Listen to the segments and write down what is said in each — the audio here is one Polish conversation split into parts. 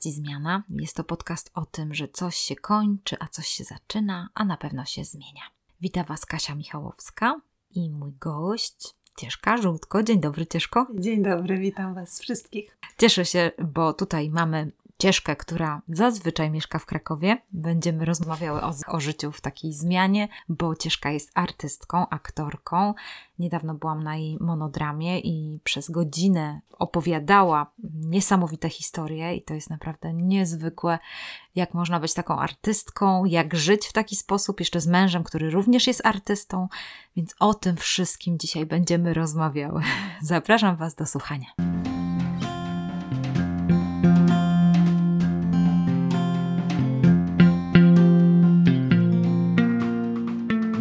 stacji Zmiana. Jest to podcast o tym, że coś się kończy, a coś się zaczyna, a na pewno się zmienia. Witam Was Kasia Michałowska i mój gość Cieszka Żółtko. Dzień dobry, Cieszko. Dzień dobry, witam Was wszystkich. Cieszę się, bo tutaj mamy Cieszkę, która zazwyczaj mieszka w Krakowie. Będziemy rozmawiały o, o, życiu w takiej zmianie, bo Cieszka jest artystką, aktorką. Niedawno byłam na jej monodramie i przez godzinę opowiadała niesamowite historie i to jest naprawdę niezwykłe, jak można być taką artystką, jak żyć w taki sposób, jeszcze z mężem, który również jest artystą, więc o tym wszystkim dzisiaj będziemy rozmawiały. Zapraszam Was do słuchania.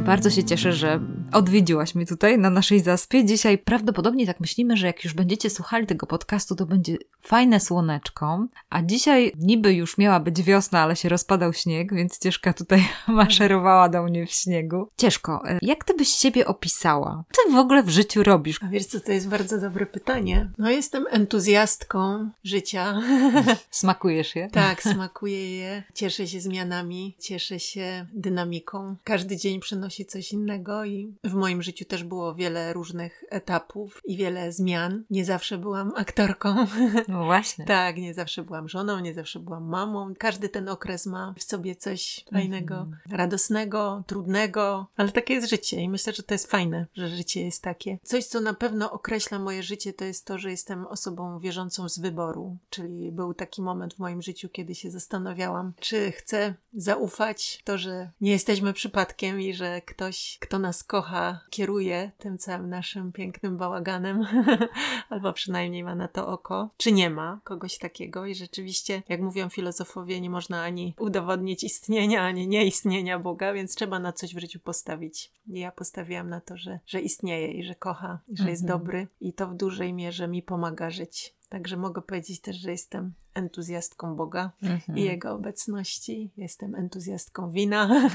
Bardzo się cieszę, że odwiedziłaś mnie tutaj na naszej zaspie. Dzisiaj prawdopodobnie tak myślimy, że jak już będziecie słuchali tego podcastu, to będzie fajne słoneczko. A dzisiaj niby już miała być wiosna, ale się rozpadał śnieg, więc Cieszka tutaj maszerowała do mnie w śniegu. Cieszko, e, jak ty byś siebie opisała? Co ty w ogóle w życiu robisz? A wiesz co, to jest bardzo dobre pytanie. No jestem entuzjastką życia. Smakujesz je? tak, smakuję je. Cieszę się zmianami, cieszę się dynamiką. Każdy dzień przynosi coś innego i w moim życiu też było wiele różnych etapów i wiele zmian. Nie zawsze byłam aktorką. No właśnie. tak, nie zawsze byłam żoną, nie zawsze byłam mamą. Każdy ten okres ma w sobie coś fajnego, mm radosnego, trudnego, ale takie jest życie i myślę, że to jest fajne, że życie jest takie. Coś, co na pewno określa moje życie, to jest to, że jestem osobą wierzącą z wyboru, czyli był taki moment w moim życiu, kiedy się zastanawiałam, czy chcę zaufać to, że nie jesteśmy przypadkiem i że ktoś, kto nas kocha, kocha, kieruje tym całym naszym pięknym bałaganem, albo przynajmniej ma na to oko, czy nie ma kogoś takiego. I rzeczywiście, jak mówią filozofowie, nie można ani udowodnić istnienia, ani nieistnienia Boga, więc trzeba na coś w życiu postawić. I ja postawiłam na to, że, że istnieje i że kocha, i że mhm. jest dobry, i to w dużej mierze mi pomaga żyć. Także mogę powiedzieć też, że jestem entuzjastką Boga mhm. i Jego obecności. Jestem entuzjastką wina.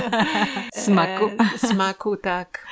smaku. E, smaku, tak.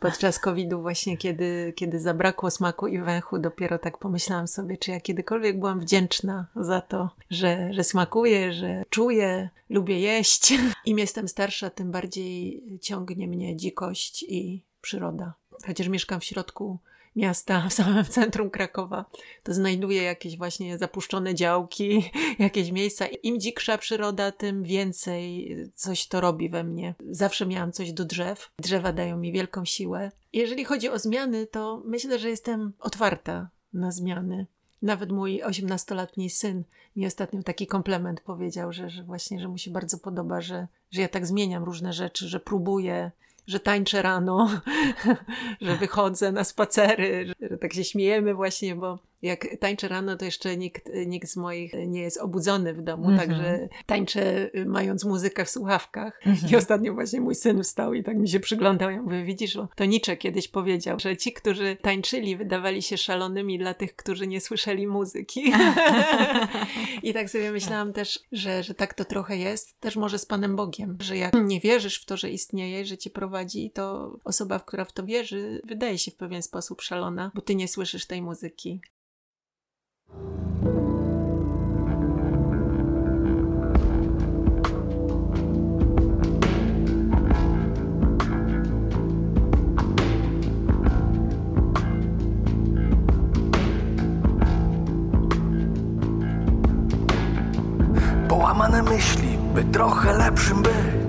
Podczas COVID-u właśnie, kiedy, kiedy zabrakło smaku i węchu, dopiero tak pomyślałam sobie, czy ja kiedykolwiek byłam wdzięczna za to, że, że smakuje, że czuję, lubię jeść. Im jestem starsza, tym bardziej ciągnie mnie dzikość i przyroda. Chociaż mieszkam w środku miasta, w samym centrum Krakowa, to znajduję jakieś właśnie zapuszczone działki, jakieś miejsca. Im dziksza przyroda, tym więcej coś to robi we mnie. Zawsze miałam coś do drzew. Drzewa dają mi wielką siłę. Jeżeli chodzi o zmiany, to myślę, że jestem otwarta na zmiany. Nawet mój osiemnastoletni syn mi ostatnio taki komplement powiedział, że, że właśnie, że mu się bardzo podoba, że, że ja tak zmieniam różne rzeczy, że próbuję że tańczę rano, że wychodzę na spacery, że, tak się śmiejemy właśnie, bo jak tańczę rano, to jeszcze nikt, nikt z moich nie jest obudzony w domu, mm -hmm. także tańczę mając muzykę w słuchawkach. Mm -hmm. I ostatnio właśnie mój syn wstał i tak mi się przyglądał. Ja mówię, widzisz, to Nietzsche kiedyś powiedział, że ci, którzy tańczyli, wydawali się szalonymi dla tych, którzy nie słyszeli muzyki. I tak sobie myślałam też, że, że tak to trochę jest, też może z Panem Bogiem, że jak nie wierzysz w to, że istnieje, że cię prowadzi, to osoba, która w to wierzy, wydaje się w pewien sposób szalona, bo ty nie słyszysz tej muzyki. Połamane myśli, by trochę lepszym być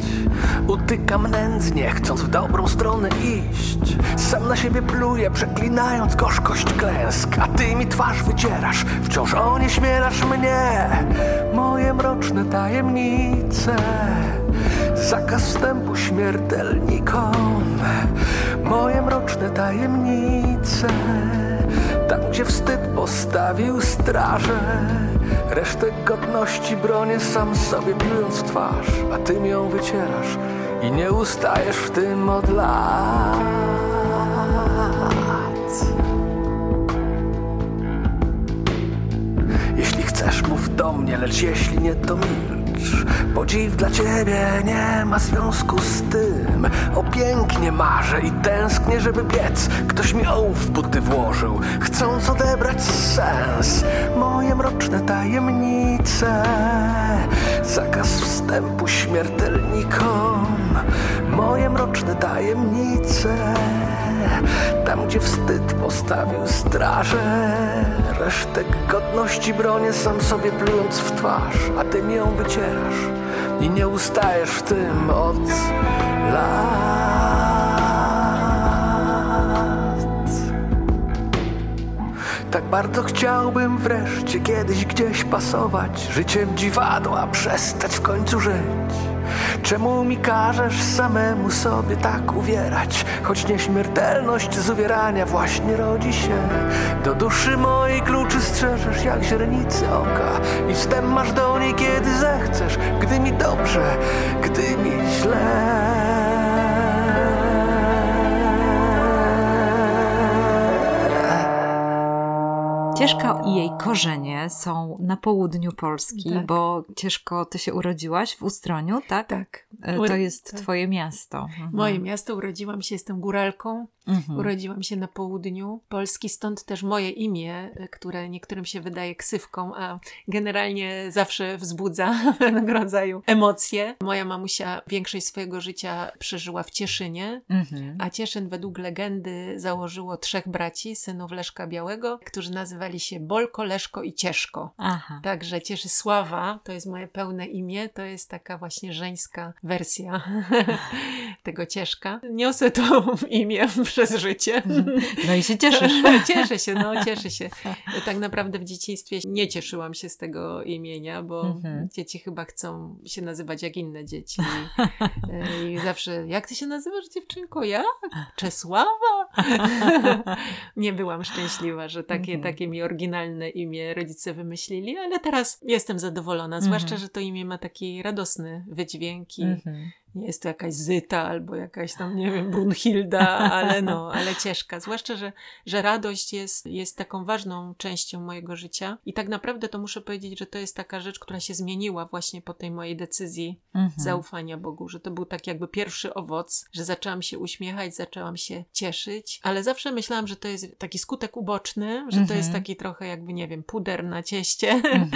Utykam nędznie, chcąc w dobrą stronę iść. Sam na siebie pluję, przeklinając gorzkość klęsk. A ty mi twarz wycierasz, wciąż onieśmielasz mnie. Moje mroczne tajemnice Zakaz wstępu śmiertelnikom. Moje mroczne tajemnice Tam, gdzie wstyd postawił strażę Resztę godności bronię sam sobie plując twarz A ty mi ją wycierasz i nie ustajesz w tym od lat. Jeśli chcesz mów do mnie, lecz jeśli nie to milcz lecz podziw dla ciebie nie ma związku z tym. O pięknie marzę i tęsknię, żeby biec. Ktoś mi ołów w buty włożył, chcąc odebrać sens. Moje mroczne tajemnice, zakaz wstępu śmiertelnikom. Moje mroczne tajemnice, tam gdzie wstyd postawił strażę. Resztek godności bronię sam sobie plując w twarz, a ty mi ją wycierasz i nie ustajesz w tym od lat. Tak bardzo chciałbym wreszcie kiedyś gdzieś pasować, życiem dziwadła przestać w końcu żyć. Czemu mi każesz samemu sobie tak uwierać? Choć nieśmiertelność z uwierania właśnie rodzi się Do duszy mojej kluczy strzeżesz jak źrenicy oka I wstęp masz do niej kiedy zechcesz Gdy mi dobrze, gdy mi źle Cieszka i jej korzenie są na południu Polski, Tak. bo Cieszko, ty się urodziłaś w Ustroniu, tak? Tak. E, To jest Tak. twoje miasto. Mhm. Moje miasto, urodziłam się, jestem góralką. Mhm. Urodziłam się na południu Polski, stąd też moje imię, e, które niektórym się wydaje ksywką, a generalnie zawsze wzbudza pewnego rodzaju emocje. Moja mamusia większość swojego życia przeżyła w Cieszynie, Mhm. a Cieszyn według legendy założyło trzech braci, synów Leszka Białego, którzy nazywali się Bolko, Leszko i Cieszko. Aha. Także Cieszysława to jest moje pełne imię, to jest taka właśnie żeńska wersja tego Cieszka. Niosę to imię przez życie. No i się cieszysz. Cieszę się, no cieszę się. Tak naprawdę w dzieciństwie nie cieszyłam się z tego imienia, bo Mhm. dzieci chyba chcą się nazywać jak inne dzieci. I, I zawsze, jak ty się nazywasz dziewczynko? Ja? Czesława? nie byłam szczęśliwa, że takie, Mhm. takie mi oryginalne imię rodzice wymyślili, ale teraz jestem zadowolona, zwłaszcza, Mhm. że to imię ma taki radosny wydźwięk i Mhm. Nie jest to jakaś Zyta albo jakaś tam, nie wiem, Brunhilda, ale no, ale ciężka. Zwłaszcza, że, że radość jest, jest taką ważną częścią mojego życia i tak naprawdę to muszę powiedzieć, że to jest taka rzecz, która się zmieniła właśnie po tej mojej decyzji Mhm. zaufania Bogu, że to był tak jakby pierwszy owoc, że zaczęłam się uśmiechać, zaczęłam się cieszyć, ale zawsze myślałam, że to jest taki skutek uboczny, że to Mhm. jest taki trochę jakby, nie wiem, puder na cieście Mhm.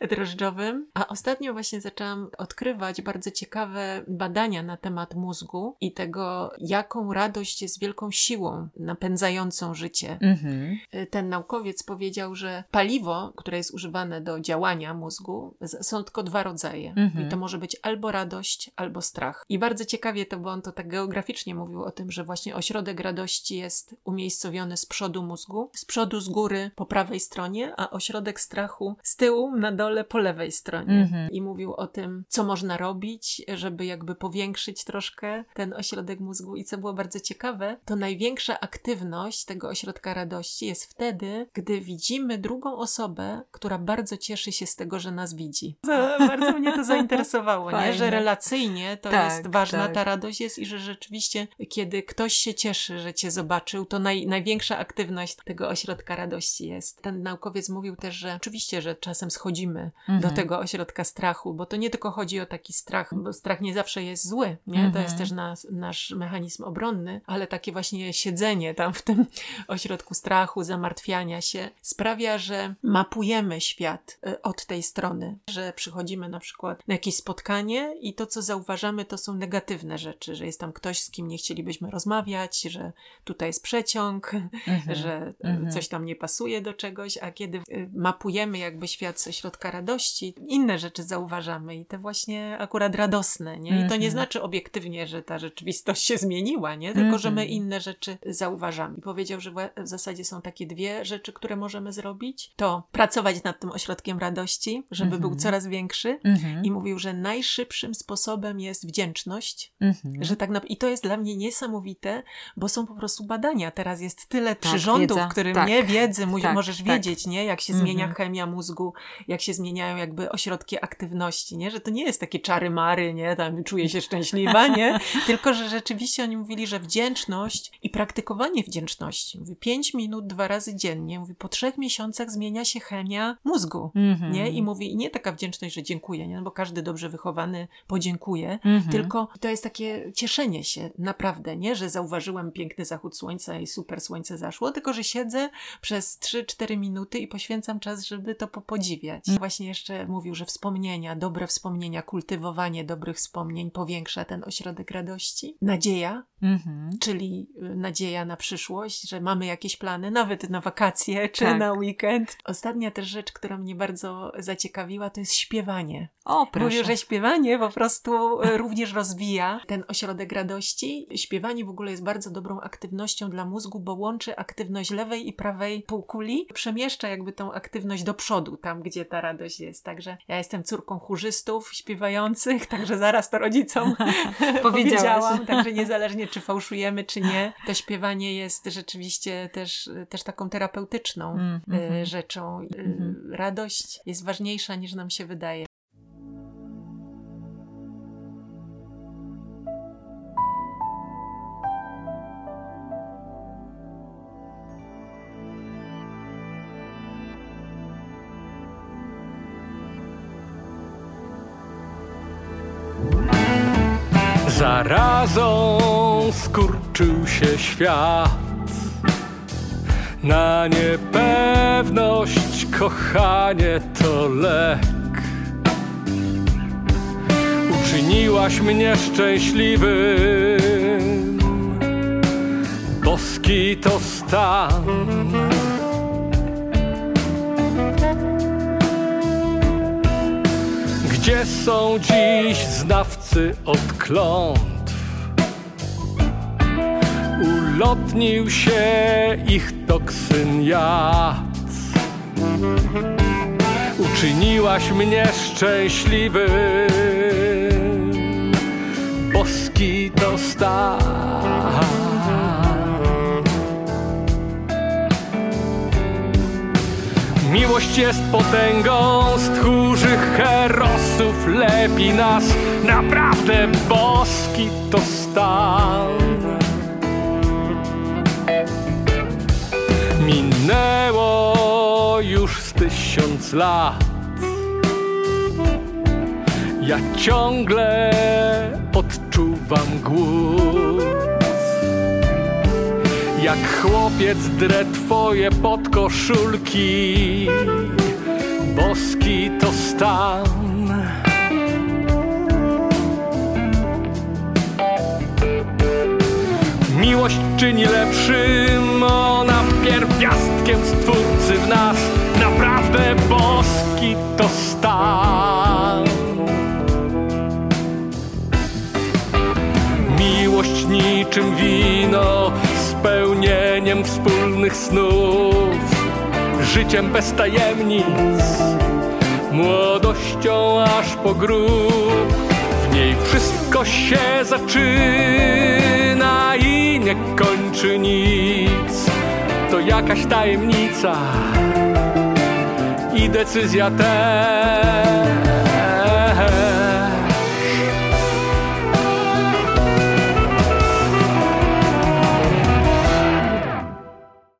drożdżowym. A ostatnio właśnie zaczęłam odkrywać bardzo ciekawe badania na temat mózgu i tego, jaką radość jest wielką siłą napędzającą życie. Mhm. Ten naukowiec powiedział, że paliwo, które jest używane do działania mózgu, są tylko dwa rodzaje. Mhm. I to może być albo radość, albo strach. I bardzo ciekawie to, bo on to tak geograficznie mówił o tym, że właśnie ośrodek radości jest umiejscowiony z przodu mózgu, z przodu z góry po prawej stronie, a ośrodek strachu z tyłu na dole po lewej stronie. Mhm. I mówił o tym, co można robić, żeby jakby powiększyć troszkę ten ośrodek mózgu. I co było bardzo ciekawe, to największa aktywność tego ośrodka radości jest wtedy, gdy widzimy drugą osobę, która bardzo cieszy się z tego, że nas widzi. Bardzo mnie to zainteresowało, nie? Że relacyjnie to Tak, jest ważna tak. ta radość jest i że rzeczywiście, kiedy ktoś się cieszy, że cię zobaczył, to naj, największa aktywność tego ośrodka radości jest. Ten naukowiec mówił też, że oczywiście, że czasem schodzimy Mhm. do tego ośrodka strachu, bo to nie tylko chodzi o taki strach, bo strach nie zawsze jest zły, nie? To Mhm. jest też nas, nasz mechanizm obronny, ale takie właśnie siedzenie tam w tym ośrodku strachu, zamartwiania się sprawia, że mapujemy świat y, od tej strony, że przychodzimy na przykład na jakieś spotkanie i to, co zauważamy, to są negatywne rzeczy, że jest tam ktoś, z kim nie chcielibyśmy rozmawiać, że tutaj jest przeciąg, Mhm. że Mhm. coś tam nie pasuje do czegoś, a kiedy y, mapujemy jakby świat ze środka radości, inne rzeczy zauważamy i te właśnie akurat radosne, nie? I to Mhm. nie znaczy obiektywnie, że ta rzeczywistość się zmieniła, nie? Tylko, że my Mhm. inne rzeczy zauważamy. I powiedział, że w zasadzie są takie dwie rzeczy, które możemy zrobić. To pracować nad tym ośrodkiem radości, żeby był Mhm. coraz większy. Mhm. I mówił, że najszybszym sposobem jest wdzięczność, że tak na... I to jest dla mnie niesamowite, bo są po prostu badania. Teraz jest tyle Tak, przyrządów, wiedza. którym Tak. nie wiedzy Tak, możesz tak. wiedzieć, nie? Jak się zmienia chemia mózgu, jak się zmieniają jakby ośrodki aktywności, nie? Że to nie jest takie czary mary, nie? Tam czuję się szczęśliwa, nie? Tylko, że rzeczywiście oni mówili, że wdzięczność i praktykowanie wdzięczności, mówi pięć minut dwa razy dziennie, mówi po trzech miesiącach zmienia się chemia mózgu, Mhm. nie? I mówi, i nie taka wdzięczność, że dziękuję, nie? No bo każdy dobrze wychowany podziękuje, Mhm. tylko to jest takie cieszenie się, naprawdę, nie? Że zauważyłem piękny zachód słońca i super słońce zaszło, tylko, że siedzę przez 3-4 minuty i poświęcam czas, żeby to popodziwiać. Mm. Właśnie jeszcze mówił, że wspomnienia, dobre wspomnienia, kultywowanie dobrych wspomnień powiększa ten ośrodek radości. Nadzieja, Mhm. czyli y, nadzieja na przyszłość, że mamy jakieś plany, nawet na wakacje czy Tak. na weekend. Ostatnia też rzecz, która mnie bardzo zaciekawiła, to jest śpiewanie. O, proszę. Mówię, że śpiewanie po prostu e, również rozwija ten ośrodek radości. Śpiewanie w ogóle jest bardzo dobrą aktywnością dla mózgu, bo łączy aktywność lewej i prawej półkuli, przemieszcza jakby tą aktywność do przodu, tam gdzie ta radość jest. Także ja jestem córką chórzystów śpiewających, także zaraz to rodzicom powiedziałam. Także niezależnie czy fałszujemy, czy nie, to śpiewanie jest rzeczywiście też, też taką terapeutyczną Mm, e, mhm. rzeczą. Mhm. Radość jest ważniejsza niż nam się wydaje. Zarazą skurczył się świat. Na niepewność kochanie to lek. Uczyniłaś mnie szczęśliwym. Boski to stan. Gdzie są dziś znawcy od klątw? Ulotnił się ich toksyn jad. Uczyniłaś mnie szczęśliwym. Boski to stan. Miłość jest potęgą stchórzych herosów, lepi nas naprawdę boski to stan. Minęło już z tysiąc lat. Ja ciągle odczuwam głód. Jak chłopiec drę twoje podkoszulki Boski to stan Miłość czyni lepszym. Ona pierwiastkiem stwórcy w nas. Naprawdę boski to stan. Miłość niczym wino, spełnieniem wspólnych snów, życiem bez tajemnic, młodością aż po grób. W niej wszystko się zaczyna i nie kończy nic. To jakaś tajemnica i decyzja też.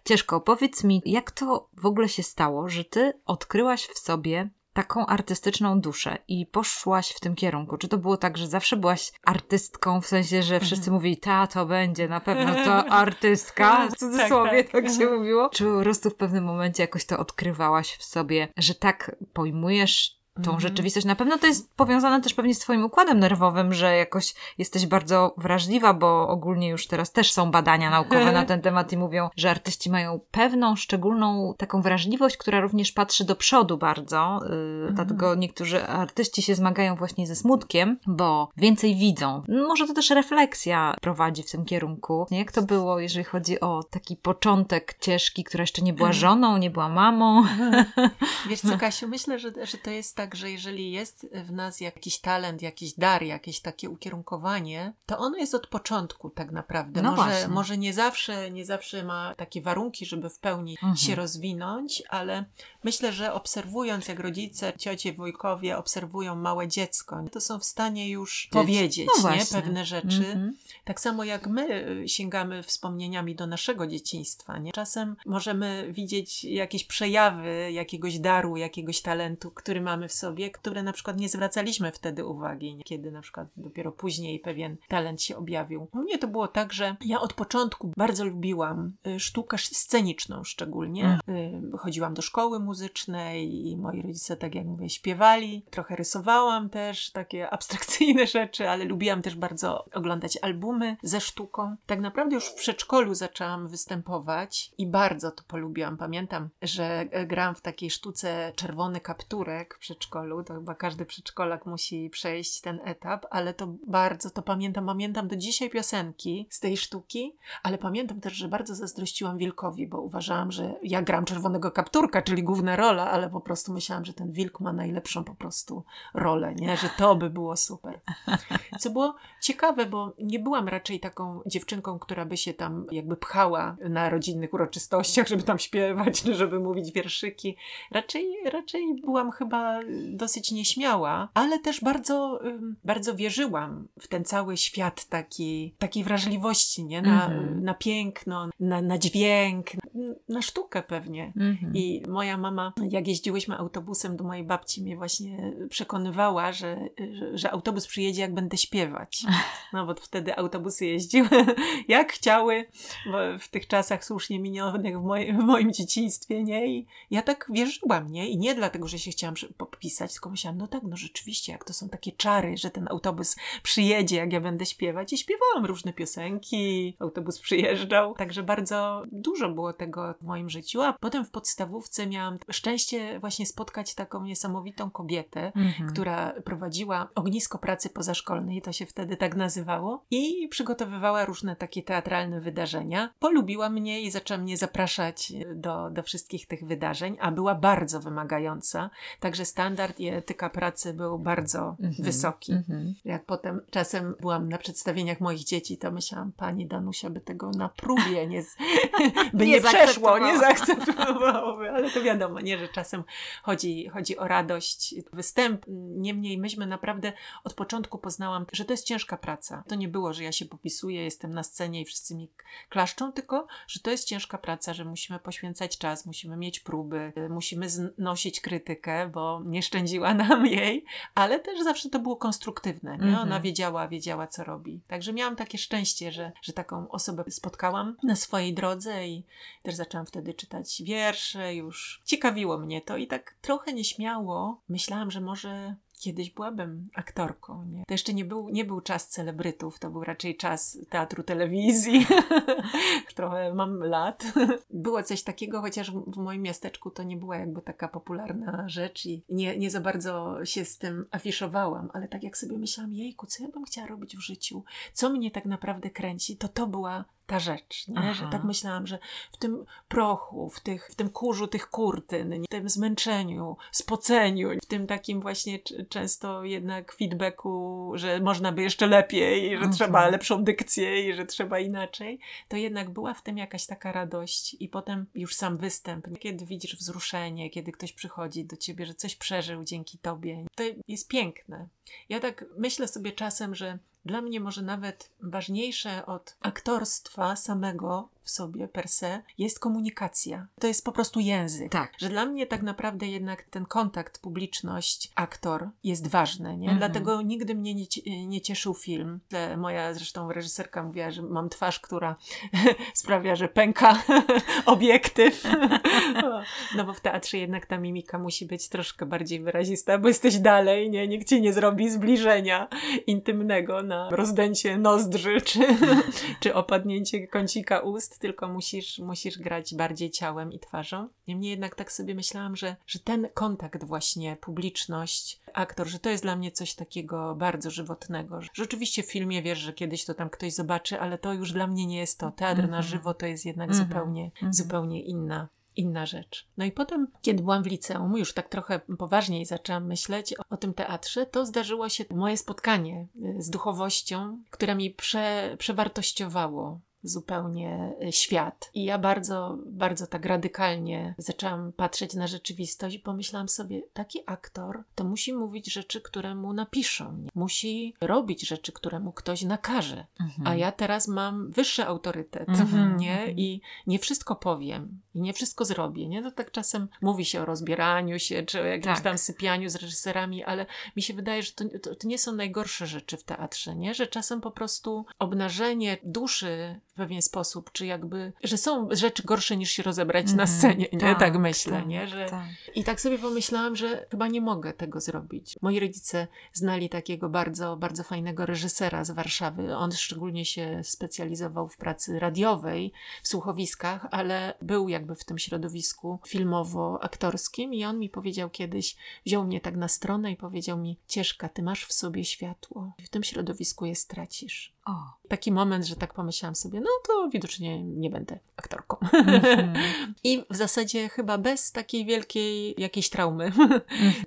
Ciężko, powiedz mi, jak to w ogóle się stało, że ty odkryłaś w sobie taką artystyczną duszę i poszłaś w tym kierunku? Czy to było tak, że zawsze byłaś artystką, w sensie, że wszyscy mówili, ta to będzie na pewno to artystka, w cudzysłowie Tak, tak, tak. się mówiło? Czy po prostu w pewnym momencie jakoś to odkrywałaś w sobie, że tak pojmujesz tą Mhm. rzeczywistość. Na pewno to jest powiązane też pewnie z twoim układem nerwowym, że jakoś jesteś bardzo wrażliwa, bo ogólnie już teraz też są badania naukowe na ten temat i mówią, że artyści mają pewną szczególną taką wrażliwość, która również patrzy do przodu bardzo. Yy, Dlatego niektórzy artyści się zmagają właśnie ze smutkiem, bo więcej widzą. Może to też refleksja prowadzi w tym kierunku. Jak to było, jeżeli chodzi o taki początek ciężki, która jeszcze nie była żoną, nie była mamą? Wiesz co, Kasiu, myślę, że, że to jest tak, tak, że jeżeli jest w nas jakiś talent, jakiś dar, jakieś takie ukierunkowanie, to ono jest od początku tak naprawdę. No może, właśnie. może nie zawsze, nie zawsze ma takie warunki, żeby w pełni Mhm. się rozwinąć, ale myślę, że obserwując, jak rodzice, ciocie, wujkowie obserwują małe dziecko, to są w stanie już powiedzieć No nie? pewne rzeczy. Mhm. Tak samo jak my y, sięgamy wspomnieniami do naszego dzieciństwa. Nie? Czasem możemy widzieć jakieś przejawy jakiegoś daru, jakiegoś talentu, który mamy w sobie, które na przykład nie zwracaliśmy wtedy uwagi, kiedy na przykład dopiero później pewien talent się objawił. U mnie to było tak, że ja od początku bardzo lubiłam y, sztukę sceniczną szczególnie. Y, Chodziłam do szkoły muzycznej i moi rodzice, tak jak mówię, śpiewali. Trochę rysowałam też takie abstrakcyjne rzeczy, ale lubiłam też bardzo oglądać albumy ze sztuką. Tak naprawdę już w przedszkolu zaczęłam występować i bardzo to polubiłam. Pamiętam, że e, grałam w takiej sztuce Czerwony Kapturek w przedszkolu. To chyba każdy przedszkolak musi przejść ten etap, ale to bardzo to pamiętam. Pamiętam do dzisiaj piosenki z tej sztuki, ale pamiętam też, że bardzo zazdrościłam Wilkowi, bo uważałam, że ja gram Czerwonego Kapturka, czyli główna rola, ale po prostu myślałam, że ten Wilk ma najlepszą po prostu rolę, nie? Że to by było super. Co było ciekawe, bo nie byłam raczej taką dziewczynką, która by się tam jakby pchała na rodzinnych uroczystościach, żeby tam śpiewać, żeby mówić wierszyki. Raczej, raczej byłam chyba dosyć nieśmiała, ale też bardzo, bardzo wierzyłam w ten cały świat taki, takiej wrażliwości, nie? Na, Mhm. na piękno, na, na dźwięk, na sztukę pewnie. Mhm. I moja mama, jak jeździłyśmy autobusem do mojej babci, mnie właśnie przekonywała, że, że, że autobus przyjedzie, jak będę śpiewać. No bo wtedy autobusy jeździły jak chciały, bo w tych czasach słusznie minionych w, moim- w moim dzieciństwie, nie? I ja tak wierzyłam, nie? I nie dlatego, że się chciałam popisać, tylko myślałam, no tak, no rzeczywiście, jak to są takie czary, że ten autobus przyjedzie, jak ja będę śpiewać. I śpiewałam różne piosenki, autobus przyjeżdżał. Także bardzo dużo było tego w moim życiu. A potem w podstawówce miałam szczęście właśnie spotkać taką niesamowitą kobietę, Mhm. która prowadziła ognisko pracy pozaszkolnej, to się wtedy tak nazywało, i przygotowywała różne takie teatralne wydarzenia. Polubiła mnie i zaczęła mnie zapraszać do, do wszystkich tych wydarzeń, a była bardzo wymagająca, także standard i etyka pracy był bardzo Mhm. wysoki. Mhm. Jak potem czasem byłam na przedstawieniach moich dzieci, to myślałam, pani Danusia by tego na próbie nie, by Nie nie, przeszło, nie zaakceptowałoby, ale to wiadomo, nie, że czasem chodzi, chodzi o radość występ. Niemniej myśmy naprawdę od początku poznałam, że to jest ciężka praca. To nie było, że ja się popisuję, jestem na scenie i wszyscy mi klaszczą, tylko, że to jest ciężka praca, że musimy poświęcać czas, musimy mieć próby, musimy znosić krytykę, bo nie szczędziła nam jej, ale też zawsze to było konstruktywne. Nie? Mhm. Ona wiedziała, wiedziała, co robi. Także miałam takie szczęście, że, że taką osobę spotkałam na swojej drodze i też zaczęłam wtedy czytać wiersze, już ciekawiło mnie to i tak trochę nieśmiało myślałam, że może kiedyś byłabym aktorką. Nie? To jeszcze nie był, nie był czas celebrytów, to był raczej czas teatru, telewizji. Trochę mam lat. Było coś takiego, chociaż w moim miasteczku to nie była jakby taka popularna rzecz i nie, nie za bardzo się z tym afiszowałam, ale tak jak sobie myślałam, jejku, co ja bym chciała robić w życiu? Co mnie tak naprawdę kręci? To to była ta rzecz, nie? że tak myślałam, że w tym prochu, w, tych, w tym kurzu tych kurtyn, w tym zmęczeniu, spoceniu, w tym takim właśnie często jednak feedbacku, że można by jeszcze lepiej, że Mhm. trzeba lepszą dykcję i że trzeba inaczej, to jednak była w tym jakaś taka radość i potem już sam występ, kiedy widzisz wzruszenie, kiedy ktoś przychodzi do ciebie, że coś przeżył dzięki tobie, to jest piękne. Ja tak myślę sobie czasem, że dla mnie może nawet ważniejsze od aktorstwa samego w sobie per se jest komunikacja. To jest po prostu język. Tak. Że dla mnie tak naprawdę jednak ten kontakt, publiczność, aktor jest ważny, nie? Mhm. Dlatego nigdy mnie nie, nie cieszył film. Moja zresztą reżyserka mówiła, że mam twarz, która sprawia, że pęka obiektyw. no bo w teatrze jednak ta mimika musi być troszkę bardziej wyrazista, bo jesteś dalej, nie? Nikt ci nie zrobi zbliżenia intymnego na rozdęcie nozdrzy, czy, czy opadnięcie kącika ust, tylko musisz, musisz grać bardziej ciałem i twarzą. Niemniej jednak tak sobie myślałam, że, że ten kontakt właśnie, publiczność, aktor, że to jest dla mnie coś takiego bardzo żywotnego. Rzeczywiście w filmie wiesz, że kiedyś to tam ktoś zobaczy, ale to już dla mnie nie jest to. Teatr na Mhm. żywo to jest jednak Mhm. zupełnie, Mhm. zupełnie inna inna rzecz. No i potem, kiedy byłam w liceum, już tak trochę poważniej zaczęłam myśleć o, o tym teatrze, to zdarzyło się moje spotkanie y, z duchowością, która mi prze, przewartościowało zupełnie y, świat. I ja bardzo, bardzo tak radykalnie zaczęłam patrzeć na rzeczywistość i pomyślałam sobie, taki aktor to musi mówić rzeczy, które mu napiszą. Nie? Musi robić rzeczy, które mu ktoś nakaże. Mhm. A ja teraz mam wyższy autorytet, mhm. nie? Mhm. I nie wszystko powiem i nie wszystko zrobię, nie? To tak czasem mówi się o rozbieraniu się, czy o jakimś tak. tam sypianiu z reżyserami, ale mi się wydaje, że to, to, to nie są najgorsze rzeczy w teatrze, nie? Że czasem po prostu obnażenie duszy w pewien sposób, czy jakby, że są rzeczy gorsze niż się rozebrać mm, na mhm. scenie, nie? Tak, tak myślę, tak, nie? Że... Tak. I tak sobie pomyślałam, że chyba nie mogę tego zrobić. Moi rodzice znali takiego bardzo, bardzo fajnego reżysera z Warszawy. On szczególnie się specjalizował w pracy radiowej, w słuchowiskach, ale był jakby w tym środowisku filmowo-aktorskim i on mi powiedział kiedyś, wziął mnie tak na stronę i powiedział mi, Cieszka, ty masz w sobie światło. W tym środowisku je stracisz. O. Taki moment, że tak pomyślałam sobie, no to widocznie nie będę aktorką. Mm-hmm. I w zasadzie chyba bez takiej wielkiej jakiejś traumy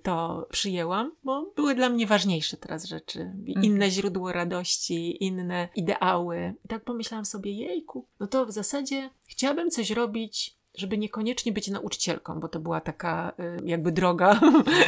to przyjęłam, bo były dla mnie ważniejsze teraz rzeczy. Mm-hmm. Inne źródło radości, inne ideały. I tak pomyślałam sobie, jejku, no to w zasadzie chciałabym coś robić żeby niekoniecznie być nauczycielką, bo to była taka y, jakby droga,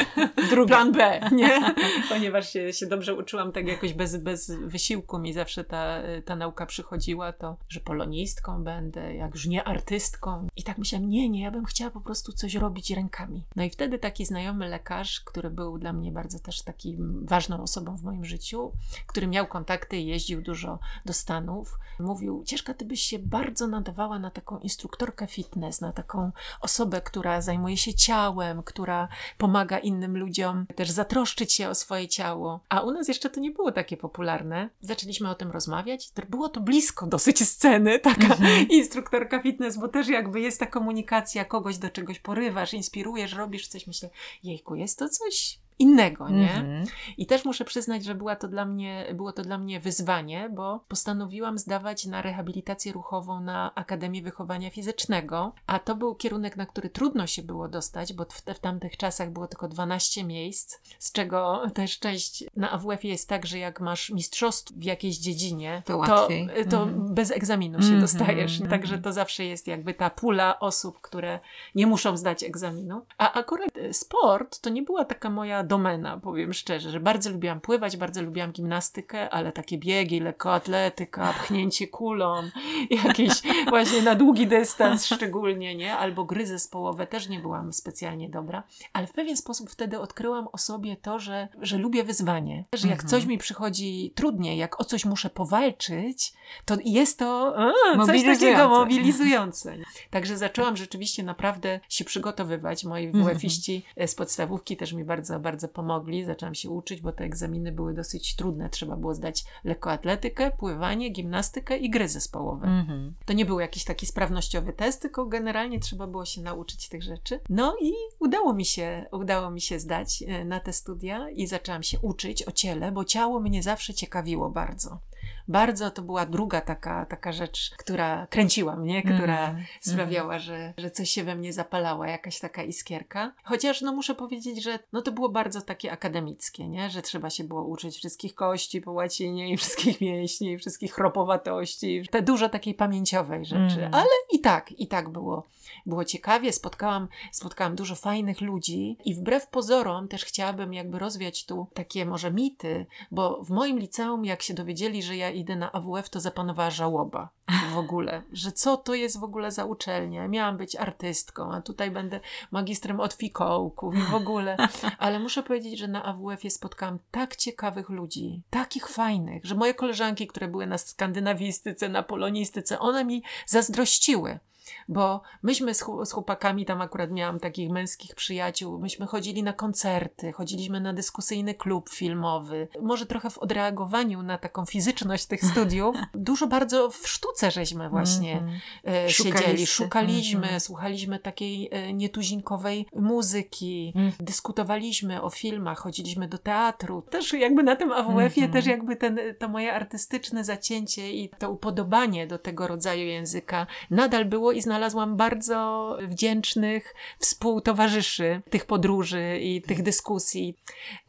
plan B, nie? Ponieważ się, się dobrze uczyłam tak jakoś bez, bez wysiłku mi zawsze ta, y, ta nauka przychodziła, to że polonistką będę, jak już nie artystką. I tak myślałam, nie, nie, ja bym chciała po prostu coś robić rękami. No i wtedy taki znajomy lekarz, który był dla mnie bardzo też taki ważną osobą w moim życiu, który miał kontakty i jeździł dużo do Stanów, mówił, Cieszka, ty byś się bardzo nadawała na taką instruktorkę fitness, na taką osobę, która zajmuje się ciałem, która pomaga innym ludziom też zatroszczyć się o swoje ciało. A u nas jeszcze to nie było takie popularne. Zaczęliśmy o tym rozmawiać. Było to blisko dosyć sceny, taka mhm. instruktorka fitness, bo też jakby jest ta komunikacja, kogoś do czegoś porywasz, inspirujesz, robisz coś. Myślę, jejku, jest to coś innego, nie? Mm -hmm. I też muszę przyznać, że była to dla mnie, było to dla mnie wyzwanie, bo postanowiłam zdawać na rehabilitację ruchową na Akademię Wychowania Fizycznego, a to był kierunek, na który trudno się było dostać, bo w, w tamtych czasach było tylko 12 miejsc, z czego też część na AWF jest tak, że jak masz mistrzostw w jakiejś dziedzinie, to, to, to mm -hmm. bez egzaminu się mm -hmm. dostajesz. Także to zawsze jest jakby ta pula osób, które nie muszą zdać egzaminu. A akurat sport to nie była taka moja domena, powiem szczerze, że bardzo lubiłam pływać, bardzo lubiłam gimnastykę, ale takie biegi, lekkoatletyka, pchnięcie kulą, jakieś właśnie na długi dystans szczególnie, nie? Albo gry zespołowe też nie byłam specjalnie dobra, ale w pewien sposób wtedy odkryłam o sobie to, że, że lubię wyzwanie, że jak mhm. coś mi przychodzi trudniej, jak o coś muszę powalczyć, to jest to a, coś takiego mobilizujące. Także zaczęłam rzeczywiście naprawdę się przygotowywać. Moi mhm. WF-iści z podstawówki też mi bardzo, bardzo bardzo pomogli. Zaczęłam się uczyć, bo te egzaminy były dosyć trudne. Trzeba było zdać lekkoatletykę, pływanie, gimnastykę i gry zespołowe. Mm-hmm. To nie był jakiś taki sprawnościowy test, tylko generalnie trzeba było się nauczyć tych rzeczy. No i udało mi się, udało mi się zdać e, na te studia i zaczęłam się uczyć o ciele, bo ciało mnie zawsze ciekawiło bardzo bardzo to była druga taka, taka rzecz, która kręciła mnie, która mm, sprawiała, mm. Że, że coś się we mnie zapalała, jakaś taka iskierka. Chociaż no muszę powiedzieć, że no to było bardzo takie akademickie, nie? że trzeba się było uczyć wszystkich kości po łacinie i wszystkich mięśni, i wszystkich chropowatości, te dużo takiej pamięciowej rzeczy. Mm. Ale i tak, i tak było, było ciekawie. Spotkałam, spotkałam dużo fajnych ludzi i wbrew pozorom też chciałabym jakby rozwiać tu takie może mity, bo w moim liceum jak się dowiedzieli, że ja idę na AWF, to zapanowała żałoba w ogóle, że co to jest w ogóle za uczelnia. Miałam być artystką, a tutaj będę magistrem od fikołków i w ogóle. Ale muszę powiedzieć, że na AWF-ie spotkałam tak ciekawych ludzi, takich fajnych, że moje koleżanki, które były na skandynawistyce, na polonistyce, one mi zazdrościły bo myśmy z, z chłopakami, tam akurat miałam takich męskich przyjaciół, myśmy chodzili na koncerty, chodziliśmy na dyskusyjny klub filmowy. Może trochę w odreagowaniu na taką fizyczność tych studiów, dużo bardzo w sztuce żeśmy właśnie mm -hmm. siedzieli, szukaliśmy, mm -hmm. słuchaliśmy takiej e, nietuzinkowej muzyki, mm. dyskutowaliśmy o filmach, chodziliśmy do teatru. Też jakby na tym AWF-ie -hmm. też jakby ten, to moje artystyczne zacięcie i to upodobanie do tego rodzaju języka nadal było i znalazłam bardzo wdzięcznych współtowarzyszy tych podróży i tych dyskusji.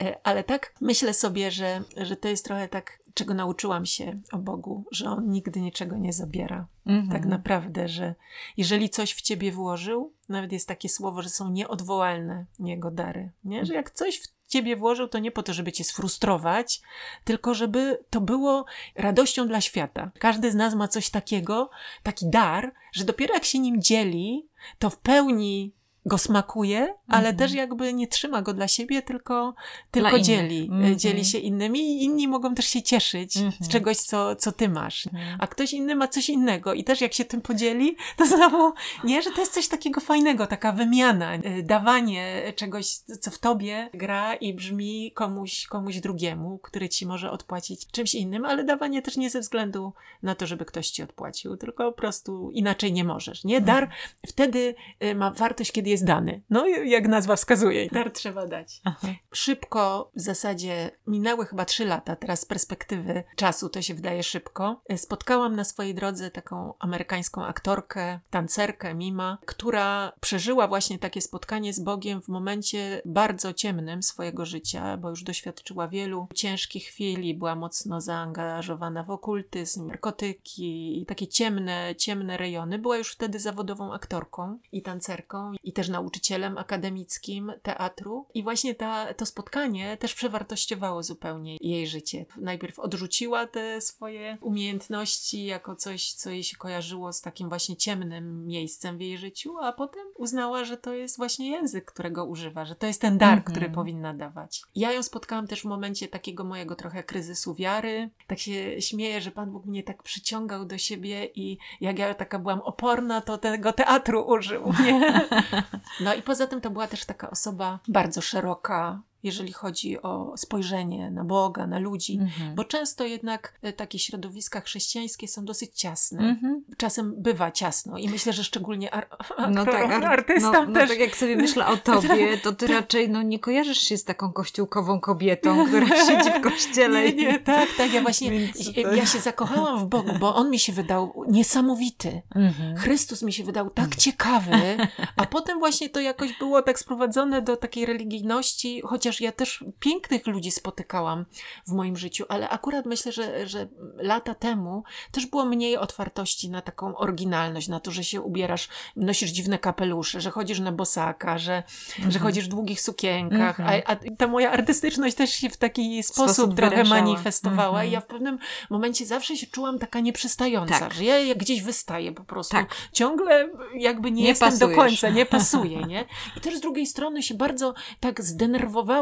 E, ale tak myślę sobie, że, że to jest trochę tak, czego nauczyłam się o Bogu, że On nigdy niczego nie zabiera. Mhm. Tak naprawdę, że jeżeli coś w ciebie włożył, nawet jest takie słowo, że są nieodwołalne Jego dary. Nie? Że jak coś w ciebie włożył, to nie po to, żeby cię sfrustrować, tylko żeby to było radością dla świata. Każdy z nas ma coś takiego, taki dar, że dopiero jak się nim dzieli, to w pełni go smakuje, ale Mhm. też jakby nie trzyma go dla siebie, tylko, tylko dzieli. Mhm. Dzieli się innymi i inni mogą też się cieszyć Mhm. z czegoś, co, co ty masz. Mhm. A ktoś inny ma coś innego i też jak się tym podzieli, to znowu, nie, że to jest coś takiego fajnego, taka wymiana, y, dawanie czegoś, co w tobie gra i brzmi komuś, komuś drugiemu, który ci może odpłacić czymś innym, ale dawanie też nie ze względu na to, żeby ktoś ci odpłacił, tylko po prostu inaczej nie możesz, nie? Dar wtedy y, ma wartość, kiedy jest dany. No, jak nazwa wskazuje, dar trzeba dać. Aha. Szybko, w zasadzie minęły chyba trzy lata, teraz z perspektywy czasu to się wydaje szybko. Spotkałam na swojej drodze taką amerykańską aktorkę, tancerkę, Mima, która przeżyła właśnie takie spotkanie z Bogiem w momencie bardzo ciemnym swojego życia, bo już doświadczyła wielu ciężkich chwil i była mocno zaangażowana w okultyzm, narkotyki i takie ciemne, ciemne rejony. Była już wtedy zawodową aktorką i tancerką i też nauczycielem akademickim teatru. I właśnie ta, to spotkanie też przewartościowało zupełnie jej życie. Najpierw odrzuciła te swoje umiejętności jako coś, co jej się kojarzyło z takim właśnie ciemnym miejscem w jej życiu, a potem uznała, że to jest właśnie język, którego używa, że to jest ten dar, Mhm. który powinna dawać. Ja ją spotkałam też w momencie takiego mojego trochę kryzysu wiary. Tak się śmieję, że Pan Bóg mnie tak przyciągał do siebie i jak ja taka byłam oporna, to tego teatru użył, nie? No i poza tym to była też taka osoba bardzo szeroka, jeżeli chodzi o spojrzenie na Boga, na ludzi, Mhm. bo często jednak e, takie środowiska chrześcijańskie są dosyć ciasne. Mhm. Czasem bywa ciasno i myślę, że szczególnie ar- No tak, ar- artystom no, no też. tak jak sobie myślę o tobie, to ty raczej no, nie kojarzysz się z taką kościółkową kobietą, która siedzi w kościele. Nie, nie, tak, tak. Ja właśnie, Więc ja się zakochałam w Bogu, bo On mi się wydał niesamowity. Mhm. Chrystus mi się wydał tak ciekawy, a potem właśnie to jakoś było tak sprowadzone do takiej religijności, chociaż ja też pięknych ludzi spotykałam w moim życiu, ale akurat myślę, że, że lata temu też było mniej otwartości na taką oryginalność, na to, że się ubierasz, nosisz dziwne kapelusze, że chodzisz na bosaka, że, że chodzisz w długich sukienkach, Mhm. a, a ta moja artystyczność też się w taki sposób, Sposób trochę wyrażała. manifestowała Mhm. i ja w pewnym momencie zawsze się czułam taka nieprzystająca, Tak. że ja gdzieś wystaję po prostu. Tak. Ciągle jakby nie, Nie jestem do pasujesz. końca, nie pasuje, nie? I też z drugiej strony się bardzo tak zdenerwowałam,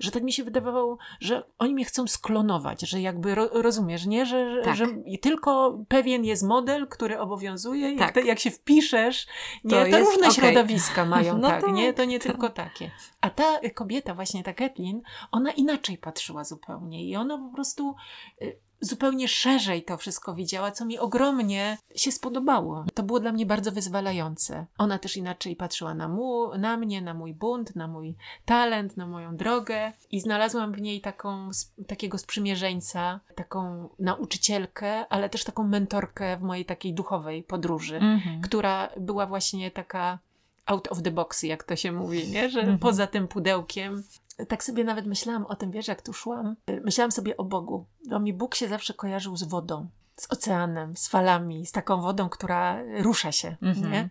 że tak mi się wydawało, że oni mnie chcą sklonować, że jakby ro, rozumiesz, nie? Że, Tak. że i tylko pewien jest model, który obowiązuje i Tak. wtedy jak się wpiszesz, nie, To to, różne okej. środowiska mają, No tak, tak, nie? To nie tak. tylko takie. A ta kobieta, właśnie ta Kathleen, ona inaczej patrzyła zupełnie i ona po prostu y, zupełnie szerzej to wszystko widziała, co mi ogromnie się spodobało. To było dla mnie bardzo wyzwalające. Ona też inaczej patrzyła na, mu, na mnie, na mój bunt, na mój talent, na moją drogę i znalazłam w niej taką, takiego sprzymierzeńca, taką nauczycielkę, ale też taką mentorkę w mojej takiej duchowej podróży Mhm. która była właśnie taka out of the box, jak to się mówi, nie? że Mhm. poza tym pudełkiem. Tak sobie nawet myślałam o tym, wiesz, jak tu szłam. Myślałam sobie o Bogu. Bo mi Bóg się zawsze kojarzył z wodą, z oceanem, z falami, z taką wodą, która rusza się, Mhm. nie?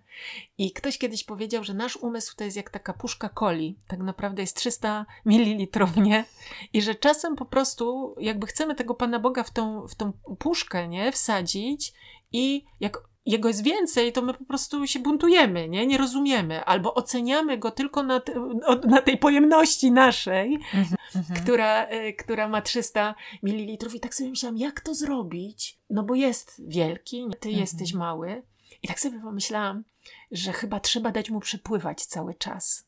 I ktoś kiedyś powiedział, że nasz umysł to jest jak taka puszka coli. Tak naprawdę jest 300 ml, nie? I że czasem po prostu jakby chcemy tego Pana Boga w tą, w tą puszkę, nie? Wsadzić i jak jego jest więcej, to my po prostu się buntujemy, nie? Nie rozumiemy. Albo oceniamy go tylko na, te, na tej pojemności naszej, Mhm. która, y, która ma 300 ml. I tak sobie myślałam, jak to zrobić? No bo jest wielki, ty Mhm. jesteś mały. I tak sobie pomyślałam, że chyba trzeba dać mu przepływać cały czas.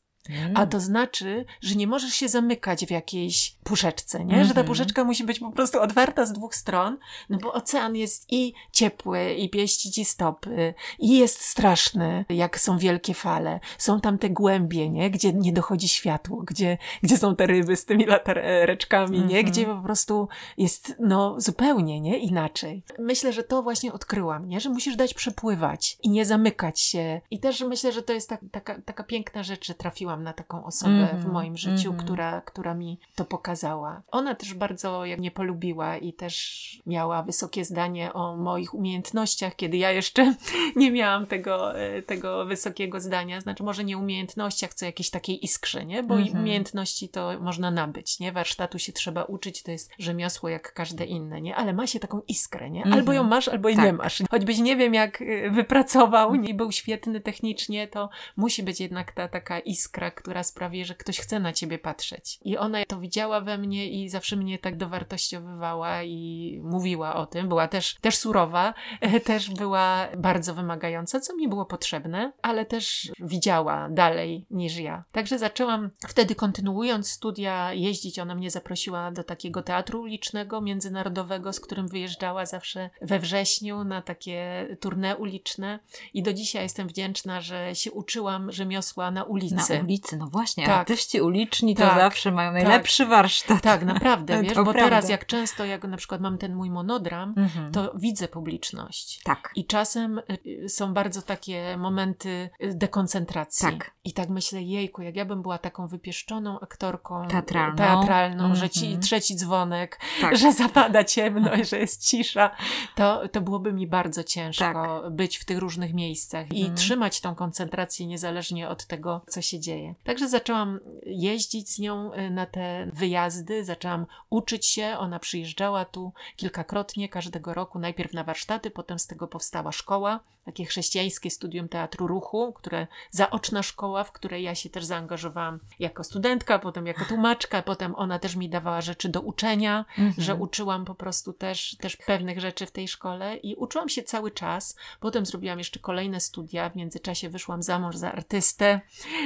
A to znaczy, że nie możesz się zamykać w jakiejś puszeczce, nie? Że ta Mhm. puszeczka musi być po prostu otwarta z dwóch stron, no bo ocean jest i ciepły, i pieści ci stopy, i jest straszny, jak są wielkie fale. Są tam te głębie, nie? Gdzie nie dochodzi światło, gdzie, gdzie są te ryby z tymi latareczkami, nie? Mhm. Gdzie po prostu jest, no, zupełnie, nie? Inaczej. Myślę, że to właśnie odkryłam, nie? Że musisz dać przepływać i nie zamykać się. I też myślę, że to jest tak, taka, taka piękna rzecz, że trafiłam na taką osobę Mhm, w moim życiu, mhm. która, która mi to pokazała. Ona też bardzo jak mnie polubiła i też miała wysokie zdanie o moich umiejętnościach, kiedy ja jeszcze nie miałam tego, e, tego wysokiego zdania. Znaczy, może nie umiejętnościach, co jakieś takiej iskrze, nie? Bo Mhm. umiejętności to można nabyć, nie? Warsztatu się trzeba uczyć, to jest rzemiosło jak każde inne, nie? Ale ma się taką iskrę, nie? Albo Mhm. ją masz, albo jej Tak. nie masz. Choćbyś nie wiem, jak y, wypracował i był świetny technicznie, to musi być jednak ta taka iskra, która sprawi, że ktoś chce na ciebie patrzeć. I ona to widziała we mnie i zawsze mnie tak dowartościowywała i mówiła o tym. Była też, też surowa, też była bardzo wymagająca, co mi było potrzebne, ale też widziała dalej niż ja. Także zaczęłam wtedy, kontynuując studia, jeździć. Ona mnie zaprosiła do takiego teatru ulicznego, międzynarodowego, z którym wyjeżdżała zawsze we wrześniu na takie tournée uliczne. I do dzisiaj jestem wdzięczna, że się uczyłam rzemiosła na ulicy. Na ulicy, no właśnie, Tak. artyści uliczni to Tak. zawsze mają najlepszy warsztat. Tak, naprawdę, wiesz, To bo prawda. teraz jak często, jak na przykład mam ten mój monodram, Mhm. to widzę publiczność. Tak. I czasem y, są bardzo takie momenty y, dekoncentracji. Tak. I tak myślę, jejku, jak ja bym była taką wypieszczoną aktorką y, Teatralną. teatralną że ci Mhm. trzeci dzwonek, Tak. że zapada ciemno i że jest cisza, to, to byłoby mi bardzo ciężko być w tych różnych miejscach i Mhm. trzymać tą koncentrację niezależnie od tego, co się dzieje. Także zaczęłam jeździć z nią y, na te wyjazdy, zaczęłam uczyć się. Ona przyjeżdżała tu kilkakrotnie każdego roku, najpierw na warsztaty, potem z tego powstała szkoła, takie chrześcijańskie studium teatru ruchu, które zaoczna szkoła, w której ja się też zaangażowałam jako studentka, potem jako tłumaczka, potem ona też mi dawała rzeczy do uczenia, Mhm. że uczyłam po prostu też, też pewnych rzeczy w tej szkole i uczyłam się cały czas. Potem zrobiłam jeszcze kolejne studia, w międzyczasie wyszłam za mąż za artystę.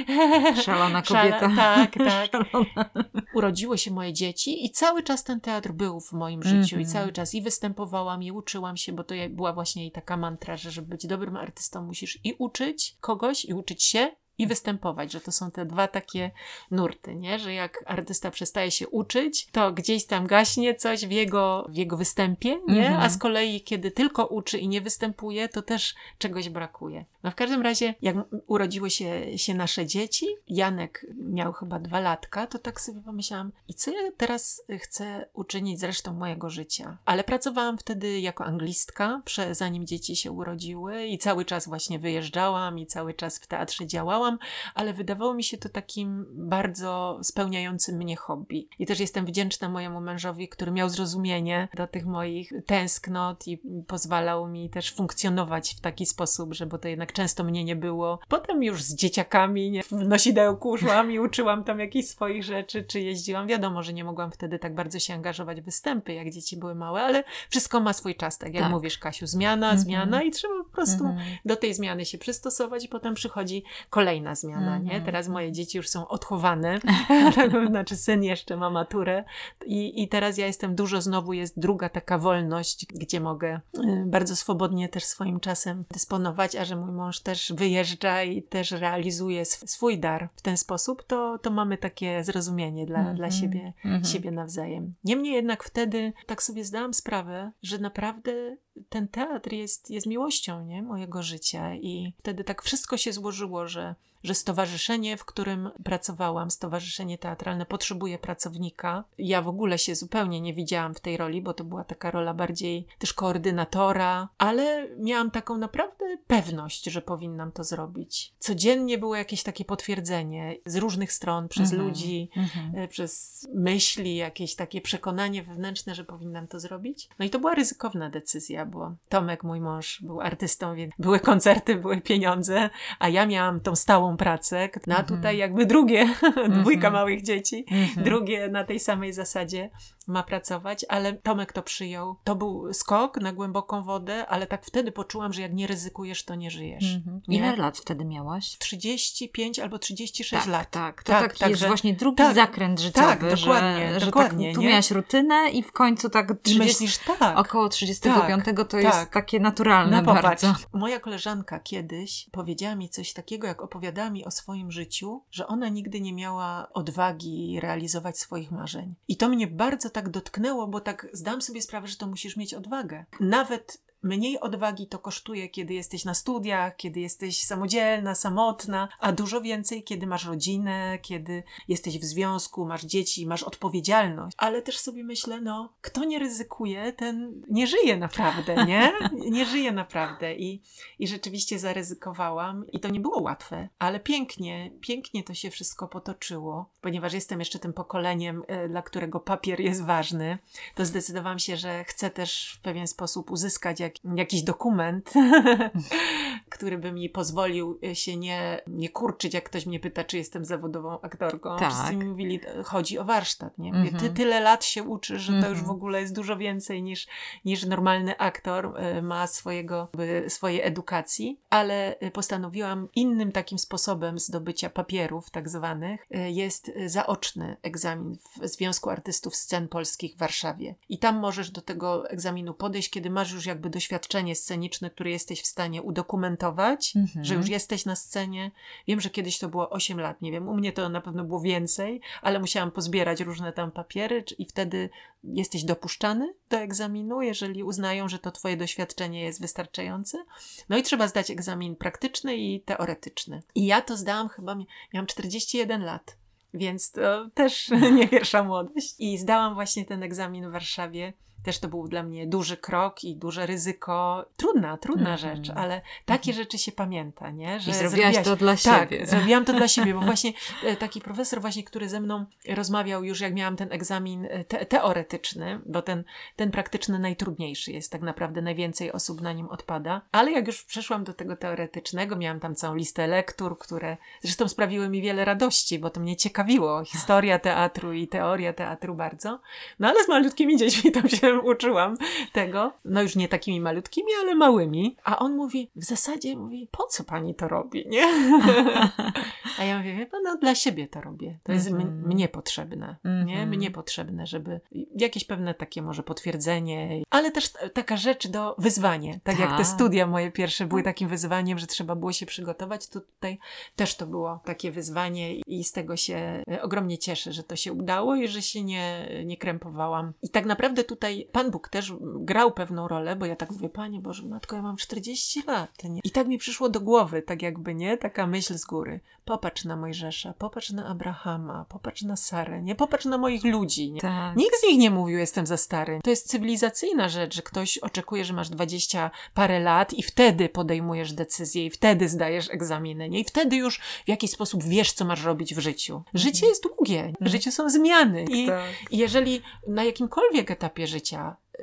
Szalona Szala- kobieta. tak, tak. Szalona. Urodziły się moje dzieci i cały czas ten teatr był w moim życiu i Mhm. cały czas i występowałam i uczyłam się, bo to była właśnie jej taka mantra, że żeby być dobrym artystą musisz i uczyć kogoś, i uczyć się, i występować, że to są te dwa takie nurty, nie? Że jak artysta przestaje się uczyć, to gdzieś tam gaśnie coś w jego, w jego występie, nie? Mhm. A z kolei, kiedy tylko uczy i nie występuje, to też czegoś brakuje. No w każdym razie, jak urodziły się, się nasze dzieci, Janek miał chyba dwa latka, to tak sobie pomyślałam, i co ja teraz chcę uczynić z resztą mojego życia? Ale pracowałam wtedy jako anglistka, prze, zanim dzieci się urodziły i cały czas właśnie wyjeżdżałam i cały czas w teatrze działałam, ale wydawało mi się to takim bardzo spełniającym mnie hobby. I też jestem wdzięczna mojemu mężowi, który miał zrozumienie do tych moich tęsknot i pozwalał mi też funkcjonować w taki sposób, że bo to jednak często mnie nie było. Potem już z dzieciakami nie, w nosidełku szłam i uczyłam tam jakichś swoich rzeczy, czy jeździłam. Wiadomo, że nie mogłam wtedy tak bardzo się angażować w występy, jak dzieci były małe, ale wszystko ma swój czas, tak jak Tak. mówisz, Kasiu, zmiana, Mhm. zmiana i trzeba po prostu Mhm. do tej zmiany się przystosować i potem przychodzi kolejna zmiana, nie? Mhm. Teraz moje dzieci już są odchowane, znaczy syn jeszcze ma maturę i, i teraz ja jestem dużo, znowu jest druga taka wolność, gdzie mogę y, bardzo swobodnie też swoim czasem dysponować, a że mój mąż też wyjeżdża i też realizuje sw- swój dar w ten sposób, to, to mamy takie zrozumienie dla, Mhm. dla siebie, Mhm. siebie nawzajem. Niemniej jednak wtedy tak sobie zdałam sprawę, że naprawdę ten teatr jest, jest miłością nie? mojego życia i wtedy tak wszystko się złożyło, że, że stowarzyszenie, w którym pracowałam, stowarzyszenie teatralne potrzebuje pracownika. Ja w ogóle się zupełnie nie widziałam w tej roli, bo to była taka rola bardziej też koordynatora, ale miałam taką naprawdę pewność, że powinnam to zrobić. Codziennie było jakieś takie potwierdzenie z różnych stron, przez Mhm. ludzi, Mhm. e, przez myśli, jakieś takie przekonanie wewnętrzne, że powinnam to zrobić. No i to była ryzykowna decyzja, bo Tomek, mój mąż, był artystą, więc były koncerty, były pieniądze, a ja miałam tą stałą pracę. No a Mhm. tutaj jakby drugie, dwójka małych dzieci, Mhm. drugie na tej samej zasadzie. Ma pracować, ale Tomek to przyjął. To był skok na głęboką wodę, ale tak wtedy poczułam, że jak nie ryzykujesz, to nie żyjesz. Mhm. Nie? Ile lat wtedy miałaś? 35 albo 36 tak, lat. Tak, to tak, jest także- właśnie drugi tak, zakręt życiowy, tak, dokładnie, że, że dokładnie, tak, tu nie? miałaś rutynę i w końcu tak I 30, myślisz, tak. około 35 to jest tak. takie naturalne No popatrz, bardzo. moja koleżanka kiedyś powiedziała mi coś takiego, jak opowiadała mi o swoim życiu, że ona nigdy nie miała odwagi realizować swoich marzeń. I to mnie bardzo tak dotknęło, bo tak zdam sobie sprawę, że to musisz mieć odwagę. Nawet Mniej odwagi to kosztuje, kiedy jesteś na studiach, kiedy jesteś samodzielna, samotna, a dużo więcej, kiedy masz rodzinę, kiedy jesteś w związku, masz dzieci, masz odpowiedzialność. Ale też sobie myślę, no, kto nie ryzykuje, ten nie żyje naprawdę, nie? Nie żyje naprawdę. I, i rzeczywiście zaryzykowałam i to nie było łatwe, ale pięknie, pięknie to się wszystko potoczyło, ponieważ jestem jeszcze tym pokoleniem, e, dla którego papier jest ważny, to zdecydowałam się, że chcę też w pewien sposób uzyskać jak, jakiś dokument, który by mi pozwolił się nie, nie kurczyć, jak ktoś mnie pyta, czy jestem zawodową aktorką. Tak. Wszyscy mi mówili, chodzi o warsztat, nie? Ty Mhm. tyle lat się uczysz, że to już Mhm. w ogóle jest dużo więcej niż, niż normalny aktor e, ma swojego, swojej edukacji, ale e, postanowiłam innym takim sposobem zdobycia papierów tak zwanych e, jest e, zaoczny egzamin w Związku Artystów Scen Polskich w Warszawie. I tam możesz do tego egzaminu podejść, kiedy masz już jakby doświadczenie sceniczne, które jesteś w stanie udokumentować, Mhm. że już jesteś na scenie. Wiem, że kiedyś to było 8 lat, nie wiem, u mnie to na pewno było więcej, ale musiałam pozbierać różne tam papiery i wtedy jesteś dopuszczany do egzaminu, jeżeli uznają, że to twoje doświadczenie jest wystarczające. No i trzeba zdać egzamin praktyczny i teoretyczny. I ja to zdałam chyba, mi- miałam 41 lat. Więc to też nie pierwsza młodość. I zdałam właśnie ten egzamin w Warszawie. Też to był dla mnie duży krok i duże ryzyko. Trudna, trudna Mhm. rzecz, ale takie rzeczy się pamięta, nie? I zrobiłaś to dla tak, siebie. zrobiłam to dla siebie, bo właśnie e, taki profesor właśnie, który ze mną rozmawiał już jak miałam ten egzamin e, te teoretyczny, bo ten, ten praktyczny najtrudniejszy jest, tak naprawdę najwięcej osób na nim odpada, ale jak już przeszłam do tego teoretycznego, miałam tam całą listę lektur, które zresztą sprawiły mi wiele radości, bo to mnie ciekawiło, historia teatru i teoria teatru bardzo, no ale z malutkimi dziećmi tam się uczyłam tego, no już nie takimi malutkimi, ale małymi, a on mówi, w zasadzie mówi, po co pani to robi, nie? A ja mówię, no dla siebie to robię. To jest m- Mhm. mnie potrzebne, nie? Mhm. Mnie potrzebne, żeby jakieś pewne takie może potwierdzenie, ale też taka rzecz do wyzwanie. Tak jak te Tak. studia moje pierwsze były takim wyzwaniem, że trzeba było się przygotować, to tutaj też to było takie wyzwanie i z tego się e, ogromnie cieszę, że to się udało i że się nie, nie krępowałam. I tak naprawdę tutaj Pan Bóg też grał pewną rolę, bo ja tak mówię, Panie Boże, matko, ja mam 40 lat. Nie? I tak mi przyszło do głowy, tak jakby, nie? Taka myśl z góry. Popatrz na Mojżesza, popatrz na Abrahama, popatrz na Sarę, nie? Popatrz na moich ludzi, nie? Tak. Nikt z nich nie mówił, jestem za stary. To jest cywilizacyjna rzecz, że ktoś oczekuje, że masz 20 parę lat i wtedy podejmujesz decyzję i wtedy zdajesz egzaminy, nie? I wtedy już w jakiś sposób wiesz, co masz robić w życiu. Życie jest długie, w życiu są zmiany. I Tak. i jeżeli na jakimkolwiek etapie życia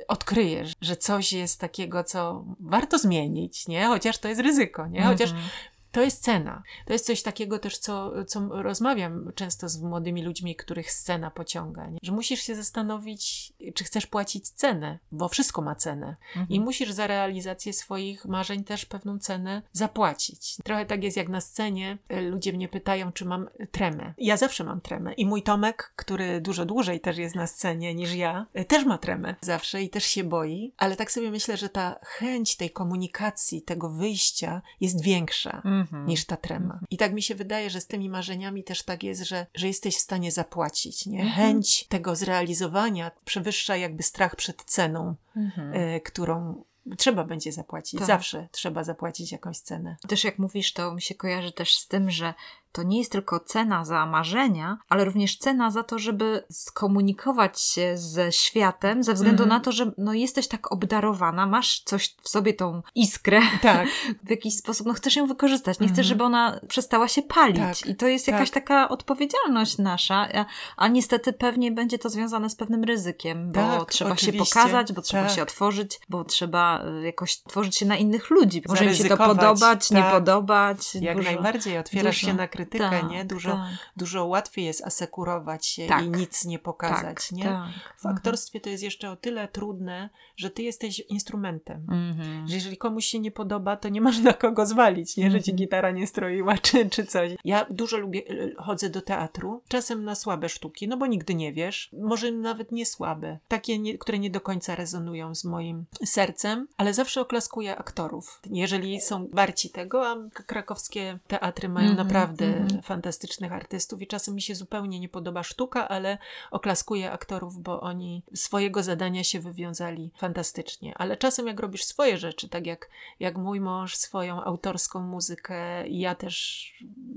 odkryjesz, że coś jest takiego, co warto zmienić, nie? Chociaż to jest ryzyko, nie? Chociaż Mhm. To jest cena. To jest coś takiego też, co, co rozmawiam często z młodymi ludźmi, których scena pociąga. Nie? Że musisz się zastanowić, czy chcesz płacić cenę, bo wszystko ma cenę. Mhm. I musisz za realizację swoich marzeń też pewną cenę zapłacić. Trochę tak jest jak na scenie. Ludzie mnie pytają, czy mam tremę. Ja zawsze mam tremę. I mój Tomek, który dużo dłużej też jest na scenie niż ja, też ma tremę zawsze i też się boi. Ale tak sobie myślę, że ta chęć tej komunikacji, tego wyjścia jest większa Mhm. Niż ta trema. I tak mi się wydaje, że z tymi marzeniami też tak jest, że, że jesteś w stanie zapłacić. Nie? Mhm. Chęć tego zrealizowania przewyższa jakby strach przed ceną, Mhm. e, którą trzeba będzie zapłacić. Tak. Zawsze trzeba zapłacić jakąś cenę. Też jak mówisz, to mi się kojarzy też z tym, że to nie jest tylko cena za marzenia, ale również cena za to, żeby skomunikować się ze światem, ze względu Mhm. na to, że no, jesteś tak obdarowana, masz coś w sobie tą iskrę, Tak, w jakiś sposób, no chcesz ją wykorzystać, nie Mhm. chcesz, żeby ona przestała się palić. Tak, I to jest jakaś tak. taka odpowiedzialność nasza, a, a niestety pewnie będzie to związane z pewnym ryzykiem, bo Tak, trzeba się oczywiście. pokazać, bo trzeba Tak. się otworzyć, bo trzeba y, jakoś tworzyć się na innych ludzi. Może im się to podobać, nie tak. podobać. jak dużo- najbardziej. Otwierasz dużo. się na krytykę, Tak, nie? Dużo, tak. dużo łatwiej jest asekurować się Tak. i nic nie pokazać, tak, nie? Tak. W aktorstwie to jest jeszcze o tyle trudne, że ty jesteś instrumentem. Mhm. Że jeżeli komuś się nie podoba, to nie masz na kogo zwalić, nie? Że ci Mhm. gitara nie stroiła, czy, czy coś. Ja dużo lubię, chodzę do teatru, czasem na słabe sztuki, no bo nigdy nie wiesz. Może nawet nie słabe. Takie, nie, które nie do końca rezonują z moim sercem, ale zawsze oklaskuję aktorów. Jeżeli są warci tego, a krakowskie teatry mają Mhm, naprawdę mhm. fantastycznych artystów i czasem mi się zupełnie nie podoba sztuka, ale oklaskuję aktorów, bo oni swojego zadania się wywiązali fantastycznie. Ale czasem jak robisz swoje rzeczy, tak jak, jak mój mąż swoją autorską muzykę i ja też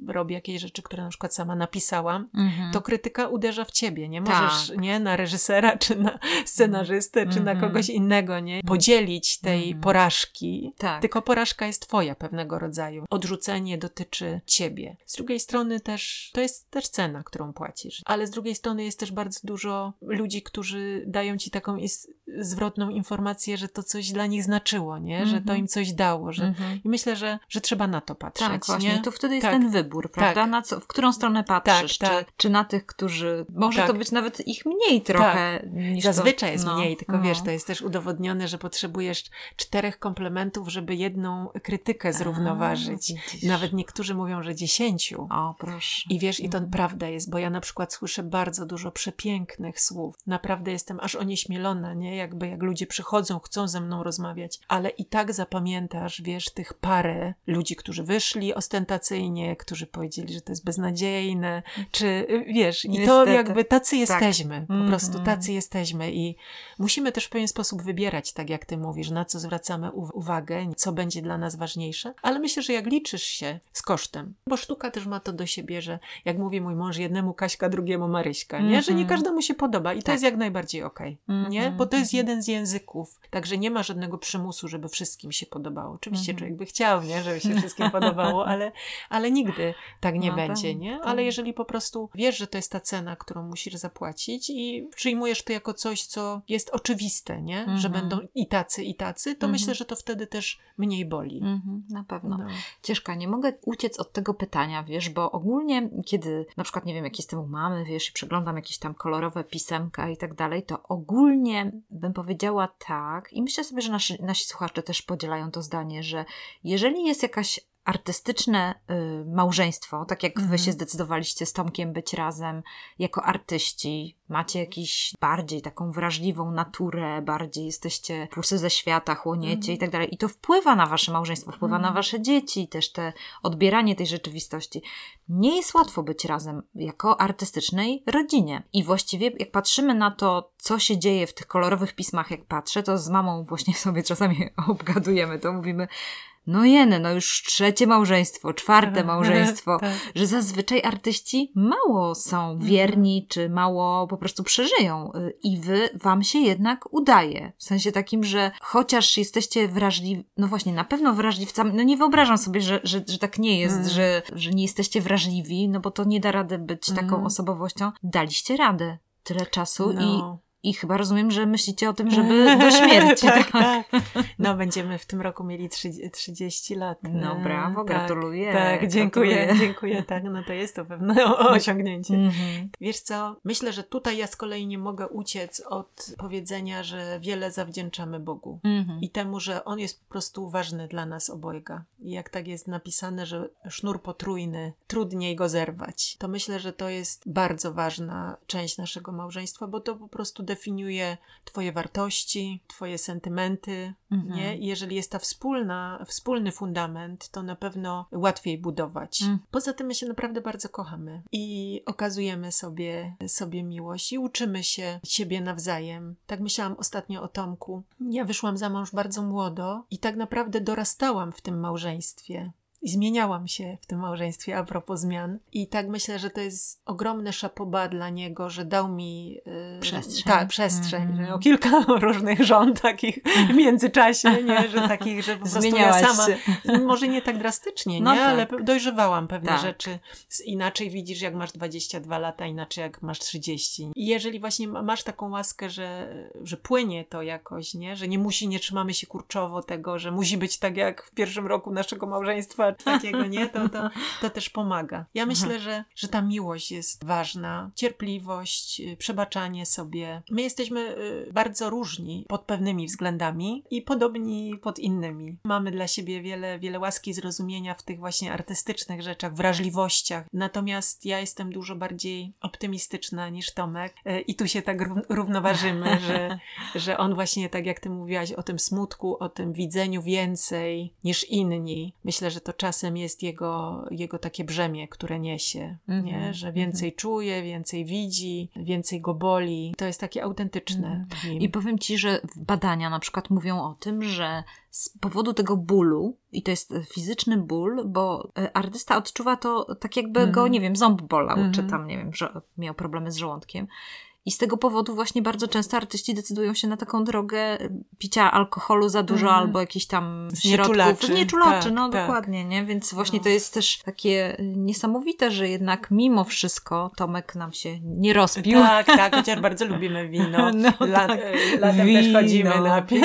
robię jakieś rzeczy, które na przykład sama napisałam, Mhm. to krytyka uderza w ciebie, nie? Tak. Możesz, nie? Na reżysera, czy na scenarzystę, czy na Mhm. kogoś innego, nie? Podzielić tej Mhm. porażki. Tak. Tylko porażka jest twoja pewnego rodzaju. Odrzucenie dotyczy ciebie. Z drugiej strony też, to jest też cena, którą płacisz. Ale z drugiej strony jest też bardzo dużo ludzi, którzy dają ci taką zwrotną informację, że to coś dla nich znaczyło, nie? Że to Mhm. im coś dało, że... Mhm. I myślę, że, że trzeba na to patrzeć, Tak, właśnie. nie? To wtedy jest Tak. ten wybór, prawda? Tak. Na co, w którą stronę patrzysz? Tak, tak. Czy, czy na tych, którzy. Może Tak. to być nawet ich mniej trochę niż. Zazwyczaj to, jest no, mniej, tylko no. wiesz, to jest też udowodnione, że potrzebujesz czterech komplementów, żeby jedną krytykę zrównoważyć. A. Nawet niektórzy mówią, że dziesięciu. O, proszę. I wiesz, i to Mhm. prawda jest, bo ja na przykład słyszę bardzo dużo przepięknych słów. Naprawdę jestem aż onieśmielona, nie? Jakby jak ludzie przychodzą, chcą ze mną rozmawiać, ale i tak zapamiętasz, wiesz, tych parę ludzi, którzy wyszli ostentacyjnie, którzy powiedzieli, że to jest beznadziejne, czy y, wiesz, i to Niestety. jakby tacy jesteśmy, po Mhm. prostu tacy jesteśmy i musimy też w pewien sposób wybierać, tak jak ty mówisz, na co zwracamy uw- uwagę, co będzie dla nas ważniejsze, ale myślę, że jak liczysz się z kosztem, bo sztuka też ma to do siebie, że jak mówi mój mąż, jednemu Kaśka, drugiemu Maryśka, nie? Że nie Mhm. każdemu się podoba i to Tak. jest jak najbardziej okej, nie? Mhm, Bo to jest mhm. jeden z języków, także nie ma żadnego przymusu, żeby wszystkim się podobało. Oczywiście Mhm. człowiek by chciał, nie? Żeby się wszystkim podobało, ale, ale nigdy tak nie No będzie, tak, nie? tak. Ale jeżeli po prostu wiesz, że to jest ta cena, którą musisz zapłacić i przyjmujesz to jako coś, co jest oczywiste, nie? Że będą i tacy, i tacy, to Mhm. myślę, że to wtedy też mniej boli. Mhm, na pewno. No. Ciężka, nie mogę uciec od tego pytania, wiesz, bo ogólnie, kiedy na przykład, nie wiem, jak jestem u mamy, wiesz, i przeglądam jakieś tam kolorowe pisemka i tak dalej, to ogólnie bym powiedziała tak, i myślę sobie, że nasi, nasi słuchacze też podzielają to zdanie, że jeżeli jest jakaś artystyczne y, małżeństwo, tak jak wy Mhm. się zdecydowaliście z Tomkiem być razem jako artyści, macie jakiś bardziej taką wrażliwą naturę, bardziej jesteście pulsy ze świata, chłoniecie Mhm. i tak dalej. I to wpływa na wasze małżeństwo, wpływa na Mhm. wasze dzieci, też te odbieranie tej rzeczywistości. Nie jest łatwo być razem jako artystycznej rodzinie. I właściwie jak patrzymy na to, co się dzieje w tych kolorowych pismach, jak patrzę, to z mamą właśnie sobie czasami obgadujemy, to mówimy, no jeny, no już trzecie małżeństwo, czwarte małżeństwo, tak. że zazwyczaj artyści mało są wierni, czy mało po prostu przeżyją. Y, I wy, wam się jednak udaje. W sensie takim, że chociaż jesteście wrażliwi, no właśnie, na pewno wrażliwcami, no nie wyobrażam sobie, że, że, że tak nie jest, Mm. że, że nie jesteście wrażliwi, no bo to nie da rady być taką Mm. osobowością. Daliście radę. Tyle czasu No. i chyba rozumiem, że myślicie o tym, żeby do śmierci. tak, tak. No, będziemy w tym roku mieli trzy- 30 lat. No E, brawo, tak, gratuluję. Tak, dziękuję, Gratuluję. dziękuję. Tak, no to jest to pewne osiągnięcie. Mhm. Wiesz co, myślę, że tutaj ja z kolei nie mogę uciec od powiedzenia, że wiele zawdzięczamy Bogu. Mhm. I temu, że On jest po prostu ważny dla nas obojga. I jak tak jest napisane, że sznur potrójny, trudniej go zerwać, to myślę, że to jest bardzo ważna część naszego małżeństwa, bo to po prostu definiuje Twoje wartości, Twoje sentymenty, Mhm. nie? I jeżeli jest ta wspólna, wspólny fundament, to na pewno łatwiej budować. Mm. Poza tym my się naprawdę bardzo kochamy i okazujemy sobie, sobie miłość i uczymy się siebie nawzajem. Tak myślałam ostatnio o Tomku. Ja wyszłam za mąż bardzo młodo i tak naprawdę dorastałam w tym małżeństwie. I zmieniałam się w tym małżeństwie a propos zmian. I tak myślę, że to jest ogromne szapoba dla niego, że dał mi yy, Przestrzeń. Tak, przestrzeń. Mhm. Że o kilka różnych żon takich w międzyczasie, nie? Że takich, że po prostu ja sama się. może nie tak drastycznie, No nie? tak. Ale dojrzewałam pewne Tak. rzeczy. Inaczej widzisz, jak masz 22 lata, inaczej jak masz 30. I jeżeli właśnie ma- masz taką łaskę, że, że płynie to jakoś, nie? Że nie musi, nie trzymamy się kurczowo tego, że musi być tak jak w pierwszym roku naszego małżeństwa, przykład takiego, nie? To, to, to też pomaga. Ja myślę, że, że ta miłość jest ważna, cierpliwość, y, przebaczanie sobie. My jesteśmy y, bardzo różni pod pewnymi względami i podobni pod innymi. Mamy dla siebie wiele, wiele łaski zrozumienia w tych właśnie artystycznych rzeczach, wrażliwościach. Natomiast ja jestem dużo bardziej optymistyczna niż Tomek y, i tu się tak równoważymy, że, że on właśnie, tak jak ty mówiłaś o tym smutku, o tym widzeniu więcej niż inni. Myślę, że to czasem jest jego, jego takie brzemię, które niesie, mm -hmm. nie? że więcej mm -hmm. czuje, więcej widzi, więcej go boli. To jest takie autentyczne. Mm. I powiem ci, że badania na przykład mówią o tym, że z powodu tego bólu, i to jest fizyczny ból, bo e, artysta odczuwa to tak jakby go, mhm. nie wiem, ząb bolał, czy mhm. tam, nie wiem, że miał problemy z żołądkiem. I z tego powodu właśnie bardzo często artyści decydują się na taką drogę picia alkoholu za dużo mm. albo jakichś tam środków. Znieczulaczy. tak, no tak. dokładnie, nie? Więc właśnie no. to jest też takie niesamowite, że jednak mimo wszystko Tomek nam się nie rozpił. Tak, tak, chociaż bardzo lubimy wino. No, tak. Latem wino. też chodzimy na, pi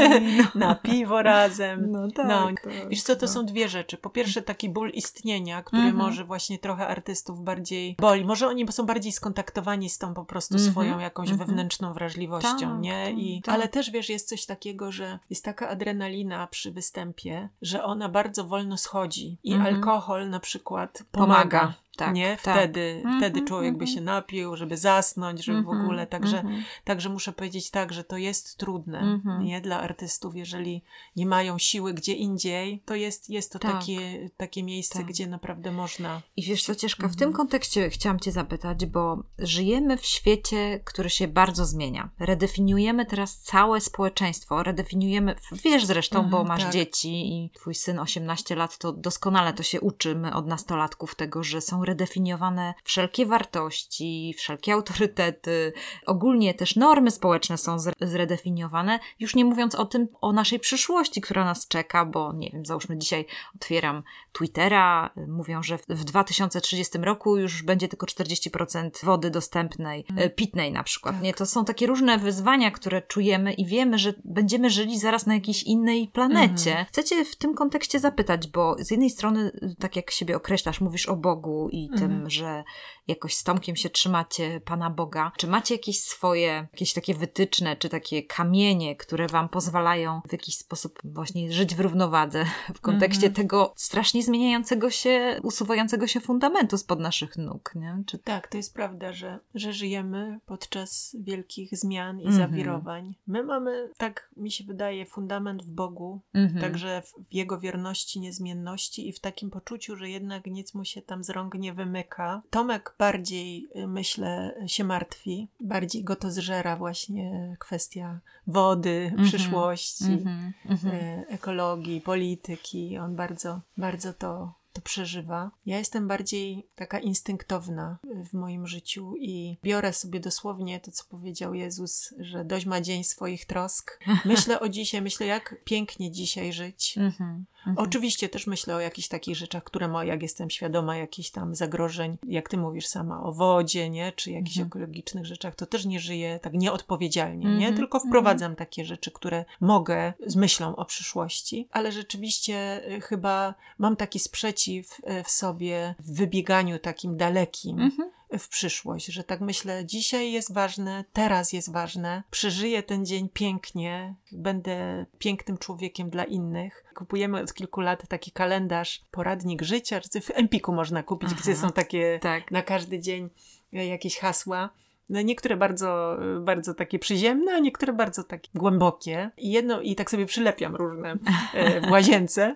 na piwo razem. No tak. No. Tak, Wiesz co, to no. są dwie rzeczy. Po pierwsze taki ból istnienia, który mm -hmm. może właśnie trochę artystów bardziej boli. Może oni są bardziej skontaktowani z tą po prostu mm -hmm. swoją jakąś mhm. wewnętrzną wrażliwością, tak, nie? I, tak. Ale też wiesz, jest coś takiego, że jest taka adrenalina przy występie, że ona bardzo wolno schodzi i mhm. alkohol na przykład pomaga. pomaga tak, nie? Tak. Wtedy, mm -hmm, wtedy człowiek by mhm. się napił, żeby zasnąć, żeby mm -hmm, w ogóle. Także, -hmm. także muszę powiedzieć tak, że to jest trudne mhm. nie? dla artystów, jeżeli nie mają siły gdzie indziej, to jest, jest to tak. takie, takie miejsce, tak. gdzie naprawdę można. I wiesz co, Cieszka, w tym mhm. kontekście chciałam Cię zapytać, bo żyjemy w świecie, który się bardzo zmienia. Redefiniujemy teraz całe społeczeństwo, redefiniujemy, wiesz zresztą, bo masz tak. dzieci i Twój syn 18 lat, to doskonale to się uczy. My od nastolatków tego, że są redefiniowane wszelkie wartości, wszelkie autorytety, ogólnie też normy społeczne są zredefiniowane, już nie mówiąc o tym, o naszej przyszłości, która nas czeka, bo nie wiem, załóżmy dzisiaj otwieram Twittera, mówią, że w 2030 roku już będzie tylko 40% wody dostępnej, hmm. pitnej na przykład, tak. nie? To są takie różne wyzwania, które czujemy i wiemy, że będziemy żyli zaraz na jakiejś innej planecie. Hmm. Chcecie w tym kontekście zapytać, bo z jednej strony, tak jak siebie określasz, mówisz o Bogu i i mhm. tym, że jakoś z Tomkiem się trzymacie Pana Boga. Czy macie jakieś swoje, jakieś takie wytyczne, czy takie kamienie, które Wam pozwalają w jakiś sposób właśnie żyć w równowadze w kontekście mhm. tego strasznie zmieniającego się, usuwającego się fundamentu spod naszych nóg, nie? Czy... Tak, to jest prawda, że, że żyjemy podczas wielkich zmian i mhm. zawirowań. My mamy, tak mi się wydaje, fundament w Bogu, mhm. także w Jego wierności, niezmienności i w takim poczuciu, że jednak nic mu się tam z rąk nie wymyka. Tomek bardziej, y, myślę, się martwi, bardziej go to zżera właśnie kwestia wody, mm -hmm. przyszłości, mm -hmm. ekologii, polityki. On bardzo, bardzo to to przeżywa. Ja jestem bardziej taka instynktowna w moim życiu i biorę sobie dosłownie to, co powiedział Jezus, że dość ma dzień swoich trosk. Myślę o dzisiaj, myślę, jak pięknie dzisiaj żyć. Mhm. Mhm. Oczywiście też myślę o jakichś takich rzeczach, które ma, jak jestem świadoma jakichś tam zagrożeń, jak ty mówisz sama, o wodzie, nie? Czy jakichś mhm. ekologicznych rzeczach, to też nie żyję tak nieodpowiedzialnie, nie? Mhm. Tylko wprowadzam takie rzeczy, które mogę z myślą o przyszłości, ale rzeczywiście y, chyba mam taki sprzeciw y, w sobie w wybieganiu takim dalekim w przyszłość, że tak myślę, dzisiaj jest ważne, teraz jest ważne, przeżyję ten dzień pięknie, będę pięknym człowiekiem dla innych. Kupujemy od kilku lat taki kalendarz, poradnik życia, w Empiku można kupić, Aha, gdzie są takie tak. na każdy dzień jakieś hasła. No, niektóre bardzo, bardzo takie przyziemne, a niektóre bardzo takie głębokie. I jedno, i tak sobie przylepiam różne e, w łazience.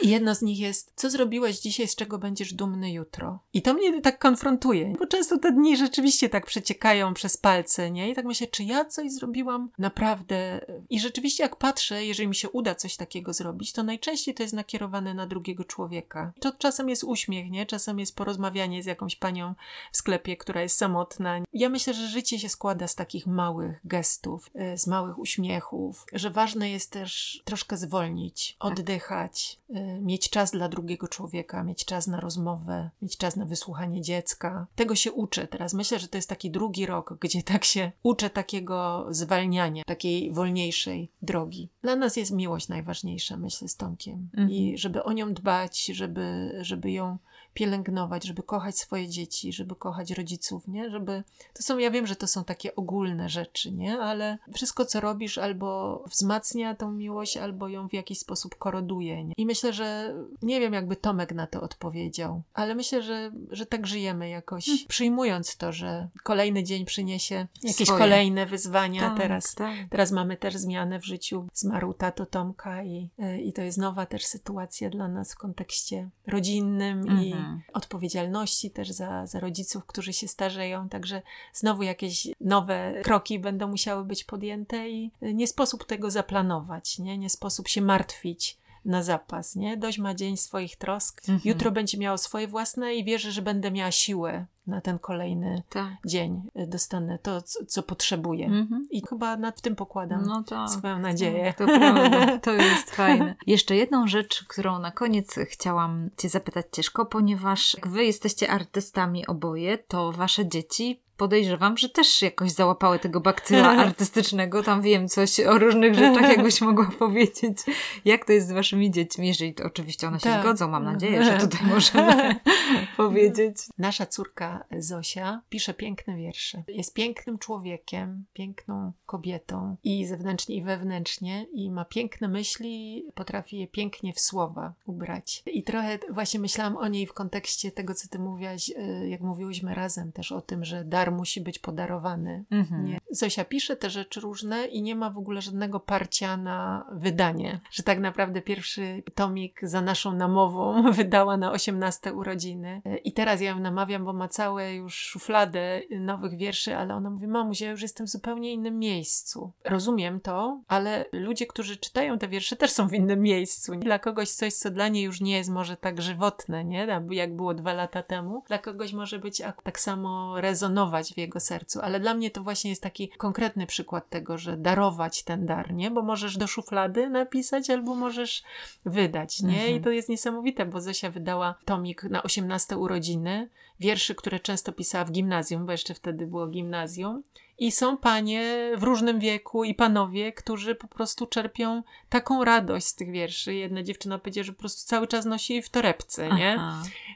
I jedno z nich jest, co zrobiłeś dzisiaj, z czego będziesz dumny jutro? I to mnie tak konfrontuje, bo często te dni rzeczywiście tak przeciekają przez palce, nie? I tak myślę, czy ja coś zrobiłam naprawdę? I rzeczywiście jak patrzę, jeżeli mi się uda coś takiego zrobić, to najczęściej to jest nakierowane na drugiego człowieka. To czasem jest uśmiech, nie? Czasem jest porozmawianie z jakąś panią w sklepie, która jest samotna ja myślę, że życie się składa z takich małych gestów, y, z małych uśmiechów, że ważne jest też troszkę zwolnić, Tak. oddychać, y, mieć czas dla drugiego człowieka, mieć czas na rozmowę, mieć czas na wysłuchanie dziecka. Tego się uczę teraz. Myślę, że to jest taki drugi rok, gdzie tak się uczę takiego zwalniania, takiej wolniejszej drogi. Dla nas jest miłość najważniejsza, myślę, z Tomkiem. Mhm. I żeby o nią dbać, żeby, żeby ją pielęgnować, żeby kochać swoje dzieci, żeby kochać rodziców, nie? Żeby... To są, ja wiem, że to są takie ogólne rzeczy, nie? Ale wszystko, co robisz, albo wzmacnia tą miłość, albo ją w jakiś sposób koroduje, nie? I myślę, że nie wiem, jakby Tomek na to odpowiedział, ale myślę, że, że tak żyjemy jakoś, przyjmując to, że kolejny dzień przyniesie jakieś Swoje. kolejne wyzwania. Tak, Teraz tak. Teraz mamy też zmianę w życiu. Zmarł tato Tomka i, y, i to jest nowa też sytuacja dla nas w kontekście rodzinnym i Mhm. odpowiedzialności też za, za rodziców, którzy się starzeją. Także znowu jakieś nowe kroki będą musiały być podjęte i nie sposób tego zaplanować, nie, nie sposób się martwić na zapas, nie? Dość ma dzień swoich trosk. Mhm. Jutro będzie miało swoje własne i wierzę, że będę miała siłę na ten kolejny Tak. dzień. Y, Dostanę to, co, co potrzebuję. Mhm. I chyba nad tym pokładam No tak. swoją nadzieję. To prawda, to jest fajne. Jeszcze jedną rzecz, którą na koniec chciałam Cię zapytać, Cieszko, ponieważ jak Wy jesteście artystami oboje, to Wasze dzieci podejrzewam, że też jakoś załapały tego bakcyla artystycznego. Tam wiem coś o różnych rzeczach, jakbyś mogła powiedzieć. Jak to jest z Waszymi dziećmi, jeżeli to oczywiście one się Tak. zgodzą, mam nadzieję, że tutaj możemy powiedzieć. Nasza córka Zosia pisze piękne wiersze. Jest pięknym człowiekiem, piękną kobietą i zewnętrznie, i wewnętrznie, i ma piękne myśli, potrafi je pięknie w słowa ubrać. I trochę właśnie myślałam o niej w kontekście tego, co ty mówiłaś, y, jak mówiłyśmy razem też o tym, że dar musi być podarowany. Mhm. Zosia pisze te rzeczy różne i nie ma w ogóle żadnego parcia na wydanie. Że tak naprawdę pierwszy tomik za naszą namową wydała na 18 urodziny. I teraz ja ją namawiam, bo ma całe już szufladę nowych wierszy, ale ona mówi, mamuś, ja już jestem w zupełnie innym miejscu. Rozumiem to, ale ludzie, którzy czytają te wiersze też są w innym miejscu. Dla kogoś coś, co dla niej już nie jest może tak żywotne, nie? Jak było dwa lata temu. Dla kogoś może być ak- tak samo rezonować w jego sercu, ale dla mnie to właśnie jest taki konkretny przykład tego, że darować ten dar, nie? Bo możesz do szuflady napisać albo możesz wydać, nie? Mhm. I to jest niesamowite, bo Zosia wydała tomik na 18 urodziny, wierszy, które często pisała w gimnazjum, bo jeszcze wtedy było gimnazjum. I są panie w różnym wieku i panowie, którzy po prostu czerpią taką radość z tych wierszy. Jedna dziewczyna powiedziała, że po prostu cały czas nosi w torebce, nie?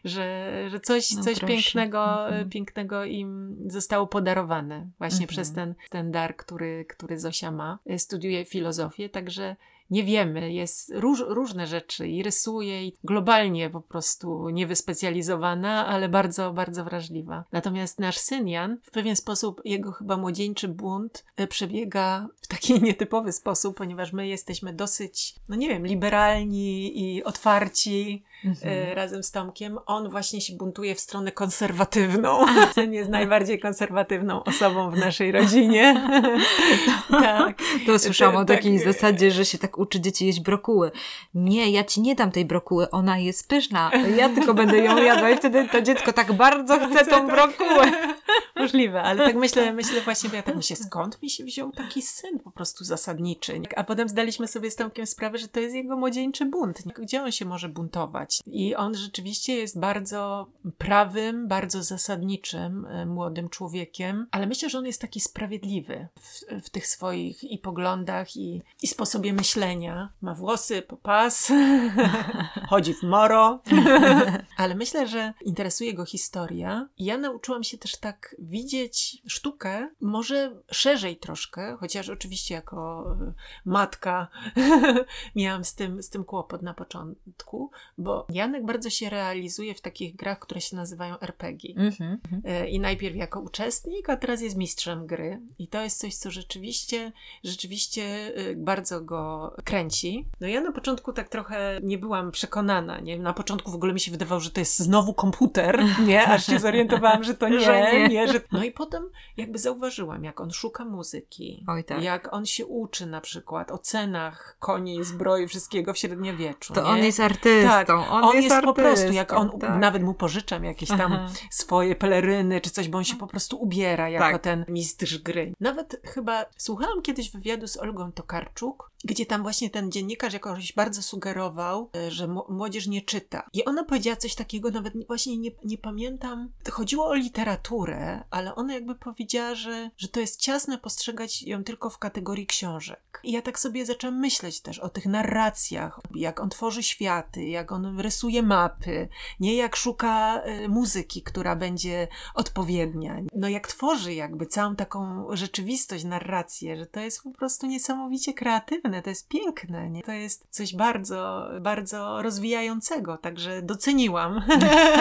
Że, że coś, No coś proszę. pięknego, Mhm. pięknego im zostało podarowane właśnie Mhm. przez ten, ten dar, który, który Zosia ma. Studiuje filozofię, także nie wiemy, jest róż, różne rzeczy i rysuje i globalnie po prostu niewyspecjalizowana, ale bardzo, bardzo wrażliwa. Natomiast nasz syn Jan, w pewien sposób jego chyba młodzieńczy bunt e, przebiega w taki nietypowy sposób, ponieważ my jesteśmy dosyć, no nie wiem, liberalni i otwarci, Mhm. e, razem z Tomkiem. On właśnie się buntuje w stronę konserwatywną. Syn jest najbardziej konserwatywną osobą w naszej rodzinie. tak. To słyszałam o Tak, takiej tak. zasadzie, że się tak uczy dzieci jeść brokuły. Nie, ja ci nie dam tej brokuły, ona jest pyszna. Ja tylko będę ją jadła i wtedy to dziecko tak bardzo chce tą brokułę. Możliwe, ale tak myślę, myślę właśnie, bo ja tak myślę, skąd mi się wziął taki syn po prostu zasadniczy. A potem zdaliśmy sobie z Tomkiem sprawę, że to jest jego młodzieńczy bunt. Gdzie on się może buntować? I on rzeczywiście jest bardzo prawym, bardzo zasadniczym e, młodym człowiekiem, ale myślę, że on jest taki sprawiedliwy w, w tych swoich i poglądach, i, i sposobie myślenia. Ma włosy po pas, chodzi w moro, ale myślę, że interesuje go historia. I ja nauczyłam się też tak widzieć sztukę, może szerzej troszkę, chociaż oczywiście jako e, matka miałam z tym, z tym kłopot na początku, bo Janek bardzo się realizuje w takich grach, które się nazywają RPG. Mhm. E, I najpierw jako uczestnik, a teraz jest mistrzem gry. I to jest coś, co rzeczywiście, rzeczywiście e, bardzo go kręci. No ja na początku tak trochę nie byłam przekonana, nie? Na początku w ogóle mi się wydawało, że to jest znowu komputer, nie? Aż się zorientowałam, że to nie, Że nie. nie. że No i potem jakby zauważyłam, jak on szuka muzyki, Oj, tak. jak on się uczy na przykład o cenach koni, zbroi, wszystkiego w średniowieczu. To nie? on jest artystą. Tak, on, on, jest, jest, po prostu, artystą, jak on, tak. nawet mu pożyczam jakieś tam Aha. swoje peleryny czy coś, bo on się po prostu ubiera jako Tak. ten mistrz gry. Nawet chyba słuchałam kiedyś wywiadu z Olgą Tokarczuk, gdzie tam właśnie ten dziennikarz jakoś bardzo sugerował, e, że mł- młodzież nie czyta. I ona powiedziała coś takiego, nawet nie- właśnie nie, nie pamiętam. Chodziło o literaturę, ale ona jakby powiedziała, że, że to jest ciasne postrzegać ją tylko w kategorii książek. I ja tak sobie zaczęłam myśleć też o tych narracjach, jak on tworzy światy, jak on rysuje mapy, nie jak szuka e, muzyki, która będzie odpowiednia. No jak tworzy jakby całą taką rzeczywistość, narrację, że to jest po prostu niesamowicie kreatywne, to jest piękne, nie? to jest coś bardzo, bardzo rozwijającego, także doceniłam.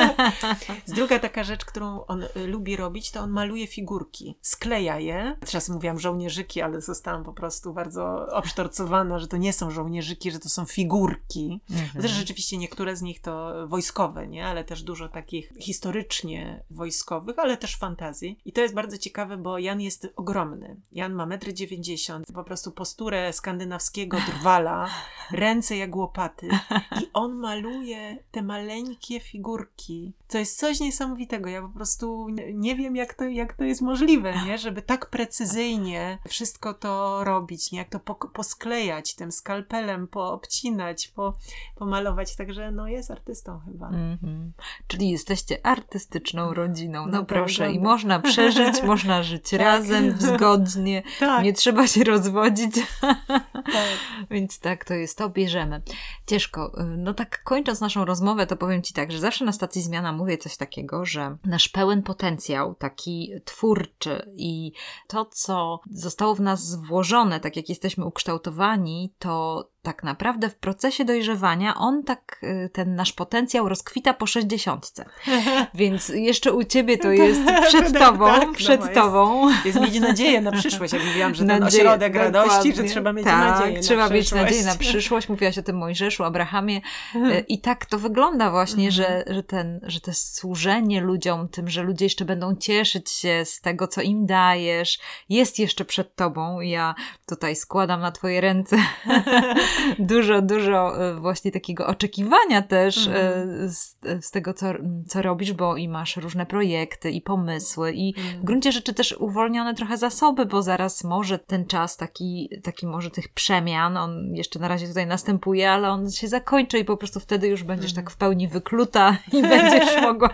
Z druga taka rzecz, którą on y, lubi robić, to on maluje figurki, skleja je. Teraz mówiłam żołnierzyki, ale zostałam po prostu bardzo obsztorcowana, że to nie są żołnierzyki, że to są figurki. Mhm. Też rzeczywiście niektóre z nich to wojskowe, nie? Ale też dużo takich historycznie wojskowych, ale też fantazji. I to jest bardzo ciekawe, bo Jan jest ogromny. Jan ma 1,90 m, po prostu posturę skandynawskiego drwala, ręce jak łopaty. I on maluje te maleńkie figurki. To jest coś niesamowitego. Ja po prostu nie- wiem, jak to, jak to jest możliwe, nie? Żeby tak precyzyjnie wszystko to robić, nie? Jak to pok- posklejać tym skalpelem, poobcinać, po, pomalować. Także no jest artystą chyba. Mhm. Czyli jesteście artystyczną rodziną. No, No, proszę, prawda. i można przeżyć, można żyć razem, zgodnie. Tak, Nie trzeba się rozwodzić. tak. Więc tak, to jest to, bierzemy. Ciężko. No tak kończąc naszą rozmowę, to powiem Ci tak, że zawsze na stacji Zmiana mówię coś takiego, że nasz pełen potencjał, taki twórczy i to, co zostało w nas włożone, tak jak jesteśmy ukształtowani, to tak naprawdę w procesie dojrzewania on tak, y, ten nasz potencjał rozkwita po sześćdziesiątce. Więc jeszcze u Ciebie to jest przed Tak, Tobą, tak, no, przed jest- Tobą. Jest mieć nadzieję na przyszłość. Jak mówiłam, że ten Nadzieję, ośrodek radości, że trzeba mieć tak, nadzieję trzeba na mieć nadzieję na przyszłość. Mówiłaś o tym Mojżeszu, Abrahamie. E, I tak to wygląda właśnie, Mhm. że, że, ten, że to służenie ludziom, tym, że ludzie jeszcze będą cieszyć się z tego, co im dajesz, jest jeszcze przed tobą. Ja tutaj składam na twoje ręce dużo, dużo e, właśnie takiego oczekiwania też e, Mhm. z, z tego, co, co robisz, bo i masz różne projekty i pomysły i Mhm. w gruncie rzeczy też uwolnione trochę zasoby, bo zaraz może ten czas taki, taki może tych przemian, on jeszcze na razie tutaj następuje, ale on się zakończy i po prostu wtedy już będziesz tak w pełni wykluta i będziesz mogła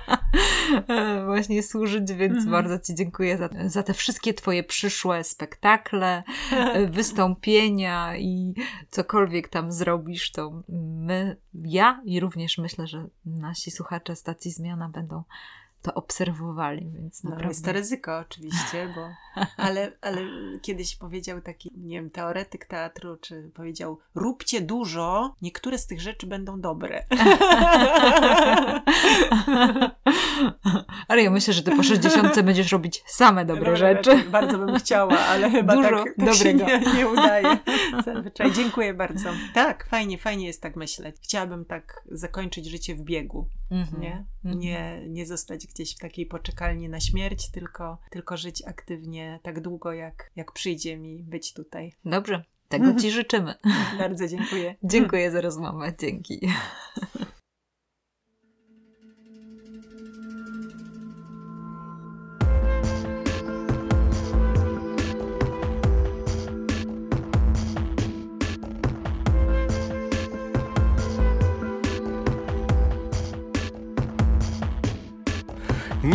e, właśnie służyć, więc Mhm. bardzo Ci dziękuję za, za te wszystkie Twoje przyszłe spektakle, e, wystąpienia i cokolwiek tam zrobisz, to my, ja i również myślę, że nasi słuchacze stacji Zmiana będą to obserwowali, więc No, naprawdę. jest to ryzyko oczywiście, bo ale, ale kiedyś powiedział taki, nie wiem, teoretyk teatru, czy powiedział, róbcie dużo, niektóre z tych rzeczy będą dobre. Ale ja myślę, że ty po 60 będziesz robić same dobre rzeczy. Bardzo bym chciała, ale chyba Dużo tak, tak się dobrego. nie, nie udaje. Zazwyczaj. Dziękuję bardzo. Tak, fajnie, fajnie jest tak myśleć. Chciałabym tak zakończyć życie w biegu, Mhm. nie? Mhm. Nie, nie zostać gdzieś w takiej poczekalni na śmierć, tylko, tylko żyć aktywnie tak długo, jak, jak przyjdzie mi być tutaj. Dobrze, tego ci życzymy. Bardzo dziękuję. Dziękuję za rozmowę. Dzięki.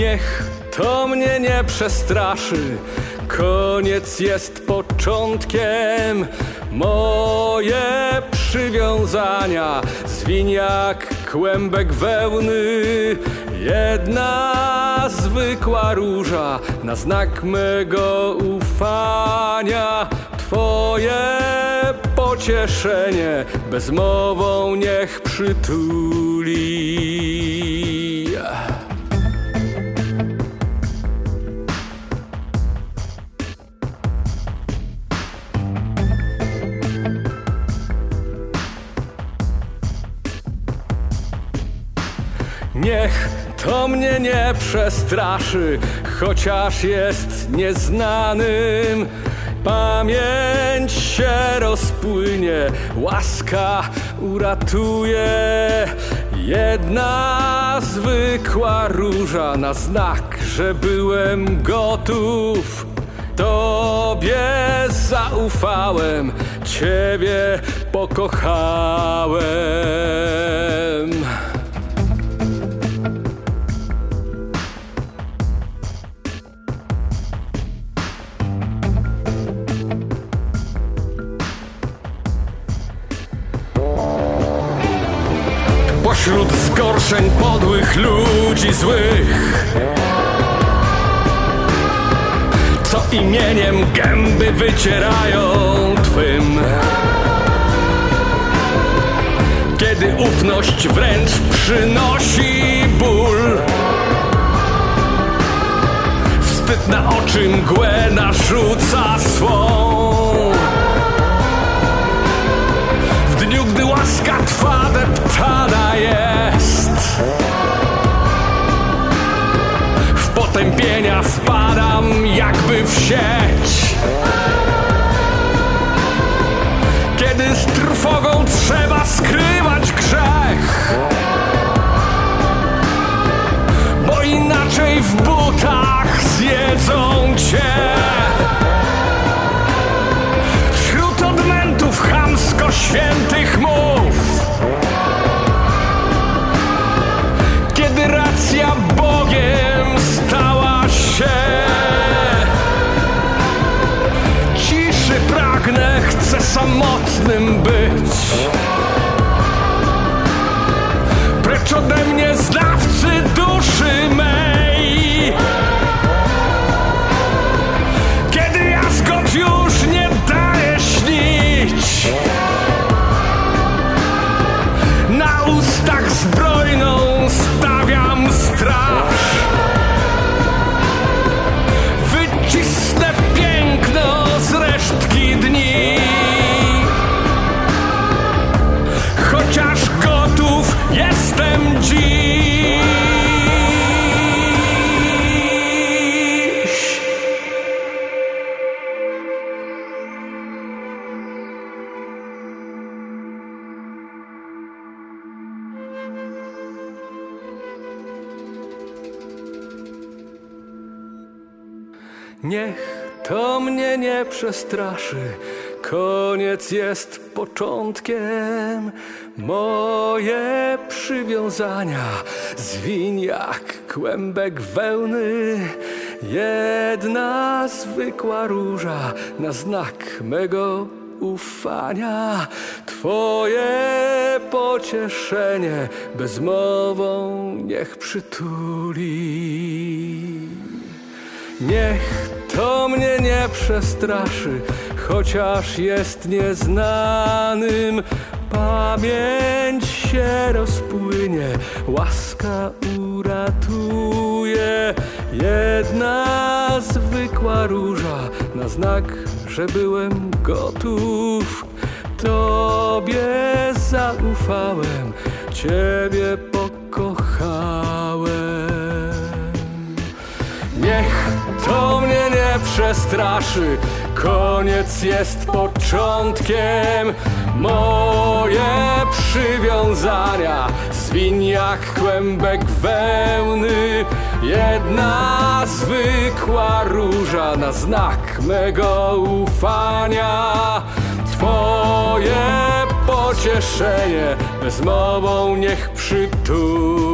Niech to mnie nie przestraszy, koniec jest początkiem. Moje przywiązania zwiń jak kłębek wełny. Jedna zwykła róża na znak mego ufania. Twoje pocieszenie bezmową niech przytuli. Niech to mnie nie przestraszy, chociaż jest nieznanym. Pamięć się rozpłynie, łaska uratuje. Jedna zwykła róża na znak, że byłem gotów. Tobie zaufałem, Ciebie pokochałem. Pośród zgorszeń podłych ludzi złych. Co imieniem gęby wycierają twym. Kiedy ufność wręcz przynosi ból. Wstyd na oczy mgłę narzuca swą łaska twa deptana jest. W potępienia wpadam jakby w sieć. Kiedy z trwogą trzeba skrywać grzech. Bo inaczej w butach zjedzą cię. Świętych samotnym być. Precz ode mnie znawcy duszy mej Niech to mnie nie przestraszy, koniec jest początkiem. Moje przywiązania zwiń jak kłębek wełny. Jedna zwykła róża na znak mego ufania. Twoje pocieszenie bezmową niech przytuli. Niech to mnie nie przestraszy, chociaż jest nieznanym. Pamięć się rozpłynie, łaska uratuje. Jedna zwykła róża na znak, że byłem gotów. Tobie zaufałem, Ciebie pokochałem. Mnie nie przestraszy, koniec jest początkiem. Moje przywiązania zwiń jak kłębek wełny. Jedna zwykła róża na znak mego ufania. Twoje pocieszenie bezmową niech przytuli.